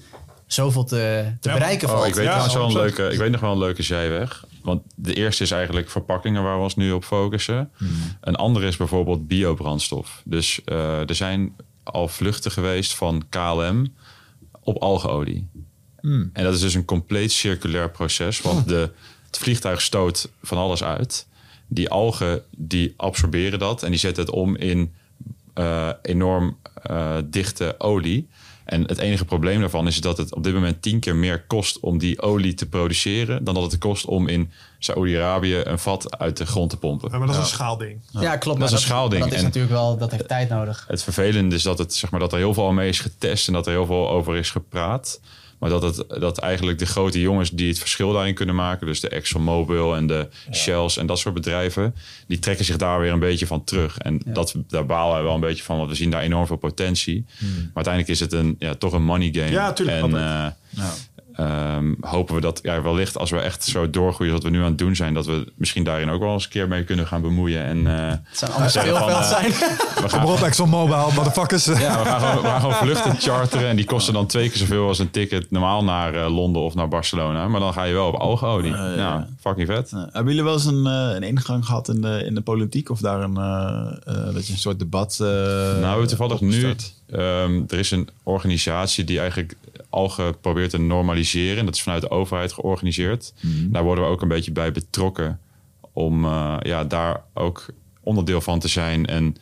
zoveel te, te Ja, bereiken Oh, valt. ik weet, Ja, wel een 100%. leuke, ik weet nog wel een leuke zijweg. Want de eerste is eigenlijk verpakkingen waar we ons nu op focussen. Een andere is bijvoorbeeld biobrandstof. Dus eh, er zijn al vluchten geweest van KLM op algeolie. En dat is dus een compleet circulair proces. Want de, het vliegtuig stoot van alles uit. Die algen die absorberen dat en die zetten het om in eh, enorm eh, dichte olie. En het enige probleem daarvan is dat het op dit moment tien keer meer kost om die olie te produceren. dan dat het kost om in Saoedi-Arabië een vat uit de grond te pompen. Ja, maar dat is een schaalding. Ja, klopt. Dat maar is een schaalding. Dat is En- natuurlijk wel... Dat heeft tijd nodig. Het vervelende is dat, het, zeg maar, dat er heel veel al mee is getest en dat er heel veel over is gepraat. Maar dat, het, dat eigenlijk de grote jongens die het verschil daarin kunnen maken, dus de ExxonMobil en de Shells en dat soort bedrijven, die trekken zich daar weer een beetje van terug. En dat, daar balen we wel een beetje van, want we zien daar enorm veel potentie. Maar uiteindelijk is het een, ja, toch een money game. Ja, tuurlijk, En. Eh, ehm, hopen we dat ja, wellicht als we echt zo doorgroeien wat we nu aan het doen zijn, dat we misschien daarin ook wel eens een keer mee kunnen gaan bemoeien. En eh, Het zeggen van, speelveld eh, zijn. we gaan op, ExxonMobil, motherfuckers. ja, we gaan, gewoon, we gaan gewoon vluchten charteren. En die kosten dan twee keer zoveel als een ticket normaal naar eh, Londen of naar Barcelona. Maar dan ga je wel op algeolie. ja. ja, fucking vet. Hebben jullie wel eens een, een ingang gehad in de, in de politiek? Of daar een, dat je een soort debat... eh, nou, toevallig nu. ehm, er is een organisatie die eigenlijk algen probeert te normaliseren. Dat is vanuit de overheid georganiseerd. Daar worden we ook een beetje bij betrokken. Om eh, ja, daar ook onderdeel van te zijn. En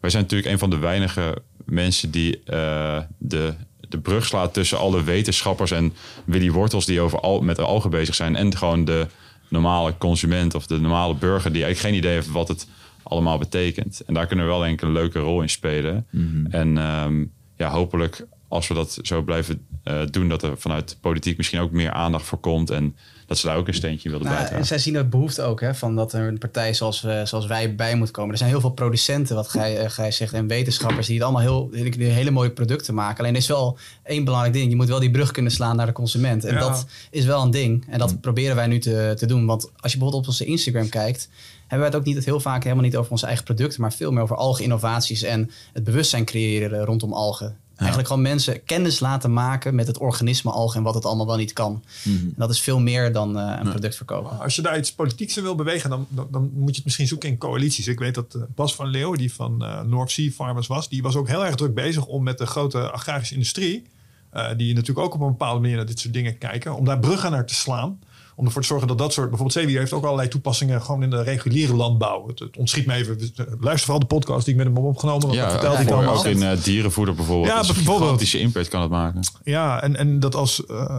wij zijn natuurlijk een van de weinige mensen die eh, de, de brug slaat tussen alle wetenschappers en Willy Wortels die over al, met de algen bezig zijn. En gewoon de normale consument of de normale burger die eigenlijk geen idee heeft wat het allemaal betekent. En daar kunnen we wel denk ik een leuke rol in spelen. En ehm, ja, hopelijk als we dat zo blijven eh, doen, dat er vanuit de politiek misschien ook meer aandacht voor komt. En dat ze daar ook een steentje willen Nou, bijdragen. en zij zien de behoefte ook, hè, van dat er een partij zoals, we, zoals wij bij moet komen. Er zijn heel veel producenten, wat gij, eh, gij zegt, en wetenschappers die het allemaal heel, die hele mooie producten maken. Alleen er is wel één belangrijk ding. Je moet wel die brug kunnen slaan naar de consument. En Ja. dat is wel een ding. En dat proberen wij nu te, te doen. Want als je bijvoorbeeld op onze Instagram kijkt, hebben wij het ook niet heel vaak helemaal niet over onze eigen producten, maar veel meer over algeninnovaties en het bewustzijn creëren rondom algen. Eigenlijk gewoon mensen kennis laten maken met het organisme algen en wat het allemaal wel niet kan. En dat is veel meer dan eh, een product verkopen. Als je daar iets politieks in wil bewegen, dan, dan, dan moet je het misschien zoeken in coalities. Ik weet dat eh, Bas van Leeuw, die van eh, North Sea Farmers was, die was ook heel erg druk bezig om met de grote agrarische industrie, eh, die natuurlijk ook op een bepaalde manier naar dit soort dingen kijken, om daar bruggen naar te slaan. Om ervoor te zorgen dat dat soort... Bijvoorbeeld Zeewier heeft ook allerlei toepassingen gewoon in de reguliere landbouw. Het, het ontschiet me even. Luister vooral de podcast die ik met hem heb opgenomen. Want dat vertelde hij allemaal. ook in eh, dierenvoeder bijvoorbeeld. Ja, Ja, dus bijvoorbeeld. impact kan het maken. Ja, en, en dat als... eh,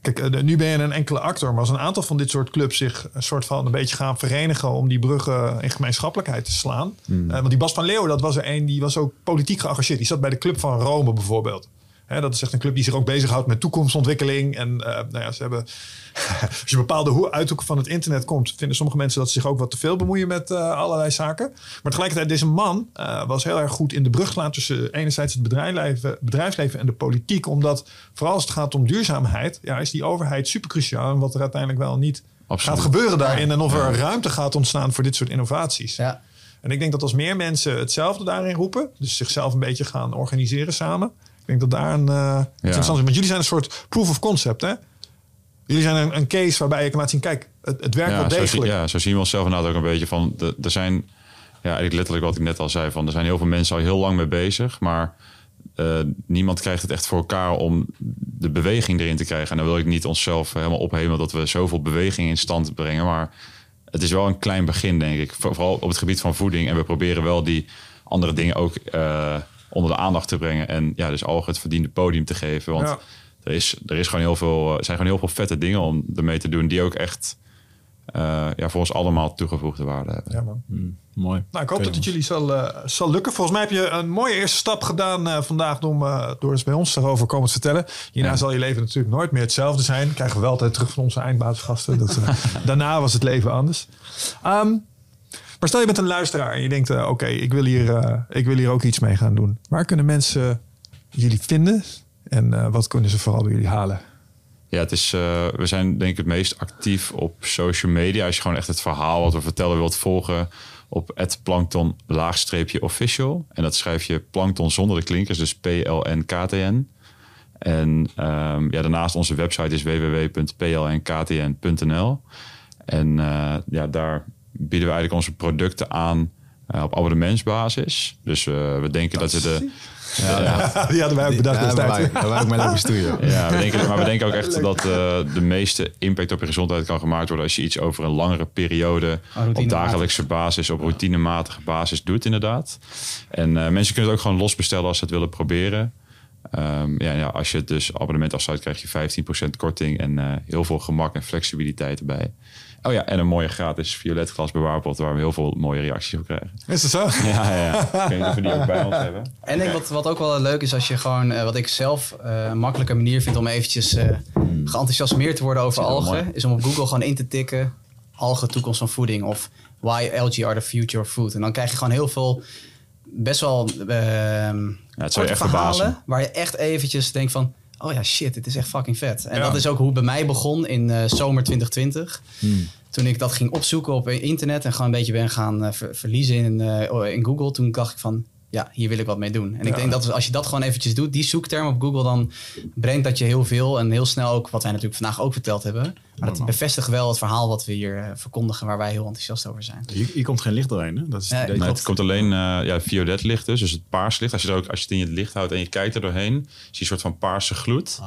Kijk, eh, nu ben je een enkele actor, maar als een aantal van dit soort clubs zich een soort van een beetje gaan verenigen om die bruggen in gemeenschappelijkheid te slaan. Hmm. Eh, want die Bas van Leeuwen, dat was er een die was ook politiek geëngageerd. Die zat bij de Club van Rome bijvoorbeeld. Hè, dat is echt een club die zich ook bezighoudt met toekomstontwikkeling. En eh, nou ja, ze hebben. Als je bepaalde hoe uithoeken van het internet komt, vinden sommige mensen dat ze zich ook wat te veel bemoeien met eh, allerlei zaken. Maar tegelijkertijd, deze man eh, was heel erg goed in de brug slaan tussen enerzijds het bedrijfsleven, bedrijfsleven en de politiek. Omdat vooral als het gaat om duurzaamheid, ja, is die overheid super cruciaal. En wat er uiteindelijk wel niet Absoluut. gaat gebeuren daarin. En of er ruimte gaat ontstaan voor dit soort innovaties. Ja. En ik denk dat als meer mensen hetzelfde daarin roepen, dus zichzelf een beetje gaan organiseren samen. Ik denk dat daar een iets interessant is. Want jullie zijn een soort proof of concept, hè? Jullie zijn een, een case waarbij je kan laten zien, kijk, het, het werkt ja, wel zo, degelijk. ja, zo zien we onszelf inderdaad ook een beetje van. Er zijn, ja, eigenlijk letterlijk wat ik net al zei, van er zijn heel veel mensen al heel lang mee bezig, maar eh, niemand krijgt het echt voor elkaar om de beweging erin te krijgen. En dan wil ik niet onszelf helemaal ophemelen dat we zoveel beweging in stand brengen, maar het is wel een klein begin, denk ik. Voor- Vooral op het gebied van voeding. En we proberen wel die andere dingen ook eh, onder de aandacht te brengen. En ja, dus algen het verdiende podium te geven. Want Ja. er, is, er is gewoon heel veel, er zijn gewoon heel veel vette dingen om ermee te doen. Die ook echt eh, ja, voor ons allemaal toegevoegde waarde hebben. Ja, man. Mooi. Nou, ik hoop dat het jullie zal, eh, zal lukken. Volgens mij heb je een mooie eerste stap gedaan eh, vandaag om, eh, door eens bij ons daarover komen te vertellen. Hierna Ja. zal je leven natuurlijk nooit meer hetzelfde zijn. Krijgen we wel altijd terug van onze eindbaasgasten. Dat, eh, daarna was het leven anders. Ehm, maar stel je bent een luisteraar en je denkt, eh, oké, ik wil hier, eh, ik wil hier ook iets mee gaan doen. Waar kunnen mensen jullie vinden? En eh, wat kunnen ze vooral bij jullie halen? Ja, het is, we zijn denk ik het meest actief op social media. Als je gewoon echt het verhaal wat we vertellen wilt volgen op het plankton laagstreepje official. En dat schrijf je plankton zonder de klinkers, dus P-L-N-K-T-N. En ehm, ja, daarnaast onze website is www.plnktn.nl. En ja, daar bieden we eigenlijk onze producten aan eh, op abonnementsbasis. Dus eh, we denken dat, we de... Ja, Die hadden wij ook bedacht Ja, destijds. waren ook mee lopen stoeien. ja, we denken, maar we denken ook echt dat eh, de meeste impact op je gezondheid kan gemaakt worden als je iets over een langere periode op dagelijkse basis, op routinematige basis doet, inderdaad. En eh, mensen kunnen het ook gewoon los bestellen als ze het willen proberen. Ehm, ja, ja, als je het dus abonnement afsluit, krijg je 15% korting en eh, heel veel gemak en flexibiliteit erbij. Oh ja, en een mooie gratis violet glas bewaarpot waar we heel veel mooie reacties op krijgen. Is dat zo? Ja, ja. Ik weet niet of we die ook bij ons hebben. En ik denk wat, wat ook wel leuk is als je gewoon, eh, wat ik zelf eh, een makkelijke manier vind om eventjes eh geenthousiasmeerd te worden over algen, is om op Google gewoon in te tikken algen toekomst van voeding of why algae are the future of food. En dan krijg je gewoon heel veel best wel ehm Ja, het zou je echt verbazen. waar je echt eventjes denkt van, oh ja shit, dit is echt fucking vet. En Ja. dat is ook hoe het bij mij begon in eh, zomer 2020. Toen ik dat ging opzoeken op internet en gewoon een beetje ben gaan eh, ver- verliezen in, eh, in Google, toen dacht ik van, ja, hier wil ik wat mee doen. En ik Ja. denk dat als je dat gewoon eventjes doet, die zoekterm op Google, dan brengt dat je heel veel en heel snel ook, wat wij natuurlijk vandaag ook verteld hebben. Maar dat bevestigt wel het verhaal wat we hier eh, verkondigen, waar wij heel enthousiast over zijn. Hier, hier komt geen licht doorheen, hè? Dat is het Nee, het komt alleen eh ja, violet licht dus, dus het paars licht. Als je, er ook, als je het in het licht houdt en je kijkt er doorheen, zie je een soort van paarse gloed.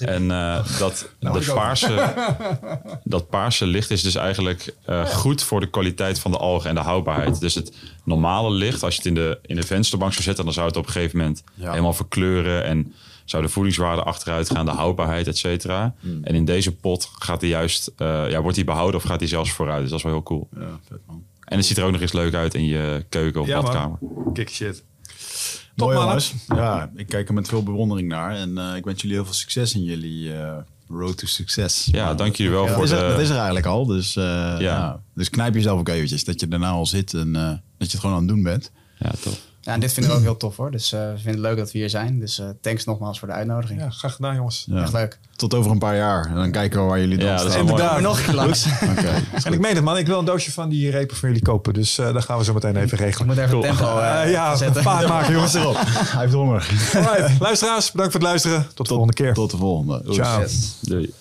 En eh, dat, dat, paarse, dat paarse licht is dus eigenlijk eh, goed voor de kwaliteit van de algen en de houdbaarheid. Dus het normale licht, als je het in de, in de vensterbank zou zetten, dan zou het op een gegeven moment Ja. helemaal verkleuren en zou de voedingswaarde achteruit gaan, de houdbaarheid, et cetera. En in deze pot gaat die juist, eh, ja, wordt die behouden of gaat die zelfs vooruit. Dus dat is wel heel cool. Ja, vet man. En het ziet er ook nog eens leuk uit in je keuken of Ja, man. badkamer. Kick shit. Top, Mooi jongens. Ja, ik kijk er met veel bewondering naar. En eh, ik wens jullie heel veel succes in jullie eh, road to succes. Ja, dank jullie wel dat, voor is er, de... dat is er eigenlijk al. Dus, eh, ja. dus knijp jezelf ook eventjes. Dat je daarna al zit en eh, dat je het gewoon aan het doen bent. Ja, tof. Ja, en dit vinden we ook heel tof hoor. Dus eh, we vinden het leuk dat we hier zijn. Dus eh, thanks nogmaals voor de uitnodiging. Ja, graag gedaan, jongens. Ja. Echt leuk. Tot over een paar jaar. En dan kijken we waar jullie dan Ja, dat staan. Inderdaad. Nog een keer langs. Oké. En ik meen het, man. Ik wil een doosje van die repen voor jullie kopen. Dus eh daar gaan we zo meteen even Ik regelen. moet even Cool. tempo ja, zetten. paard maken, jongens. erop. Hij heeft honger. Alright, luisteraars, bedankt voor het luisteren. Tot de volgende keer. Tot de volgende. Ciao. Yes. Doei.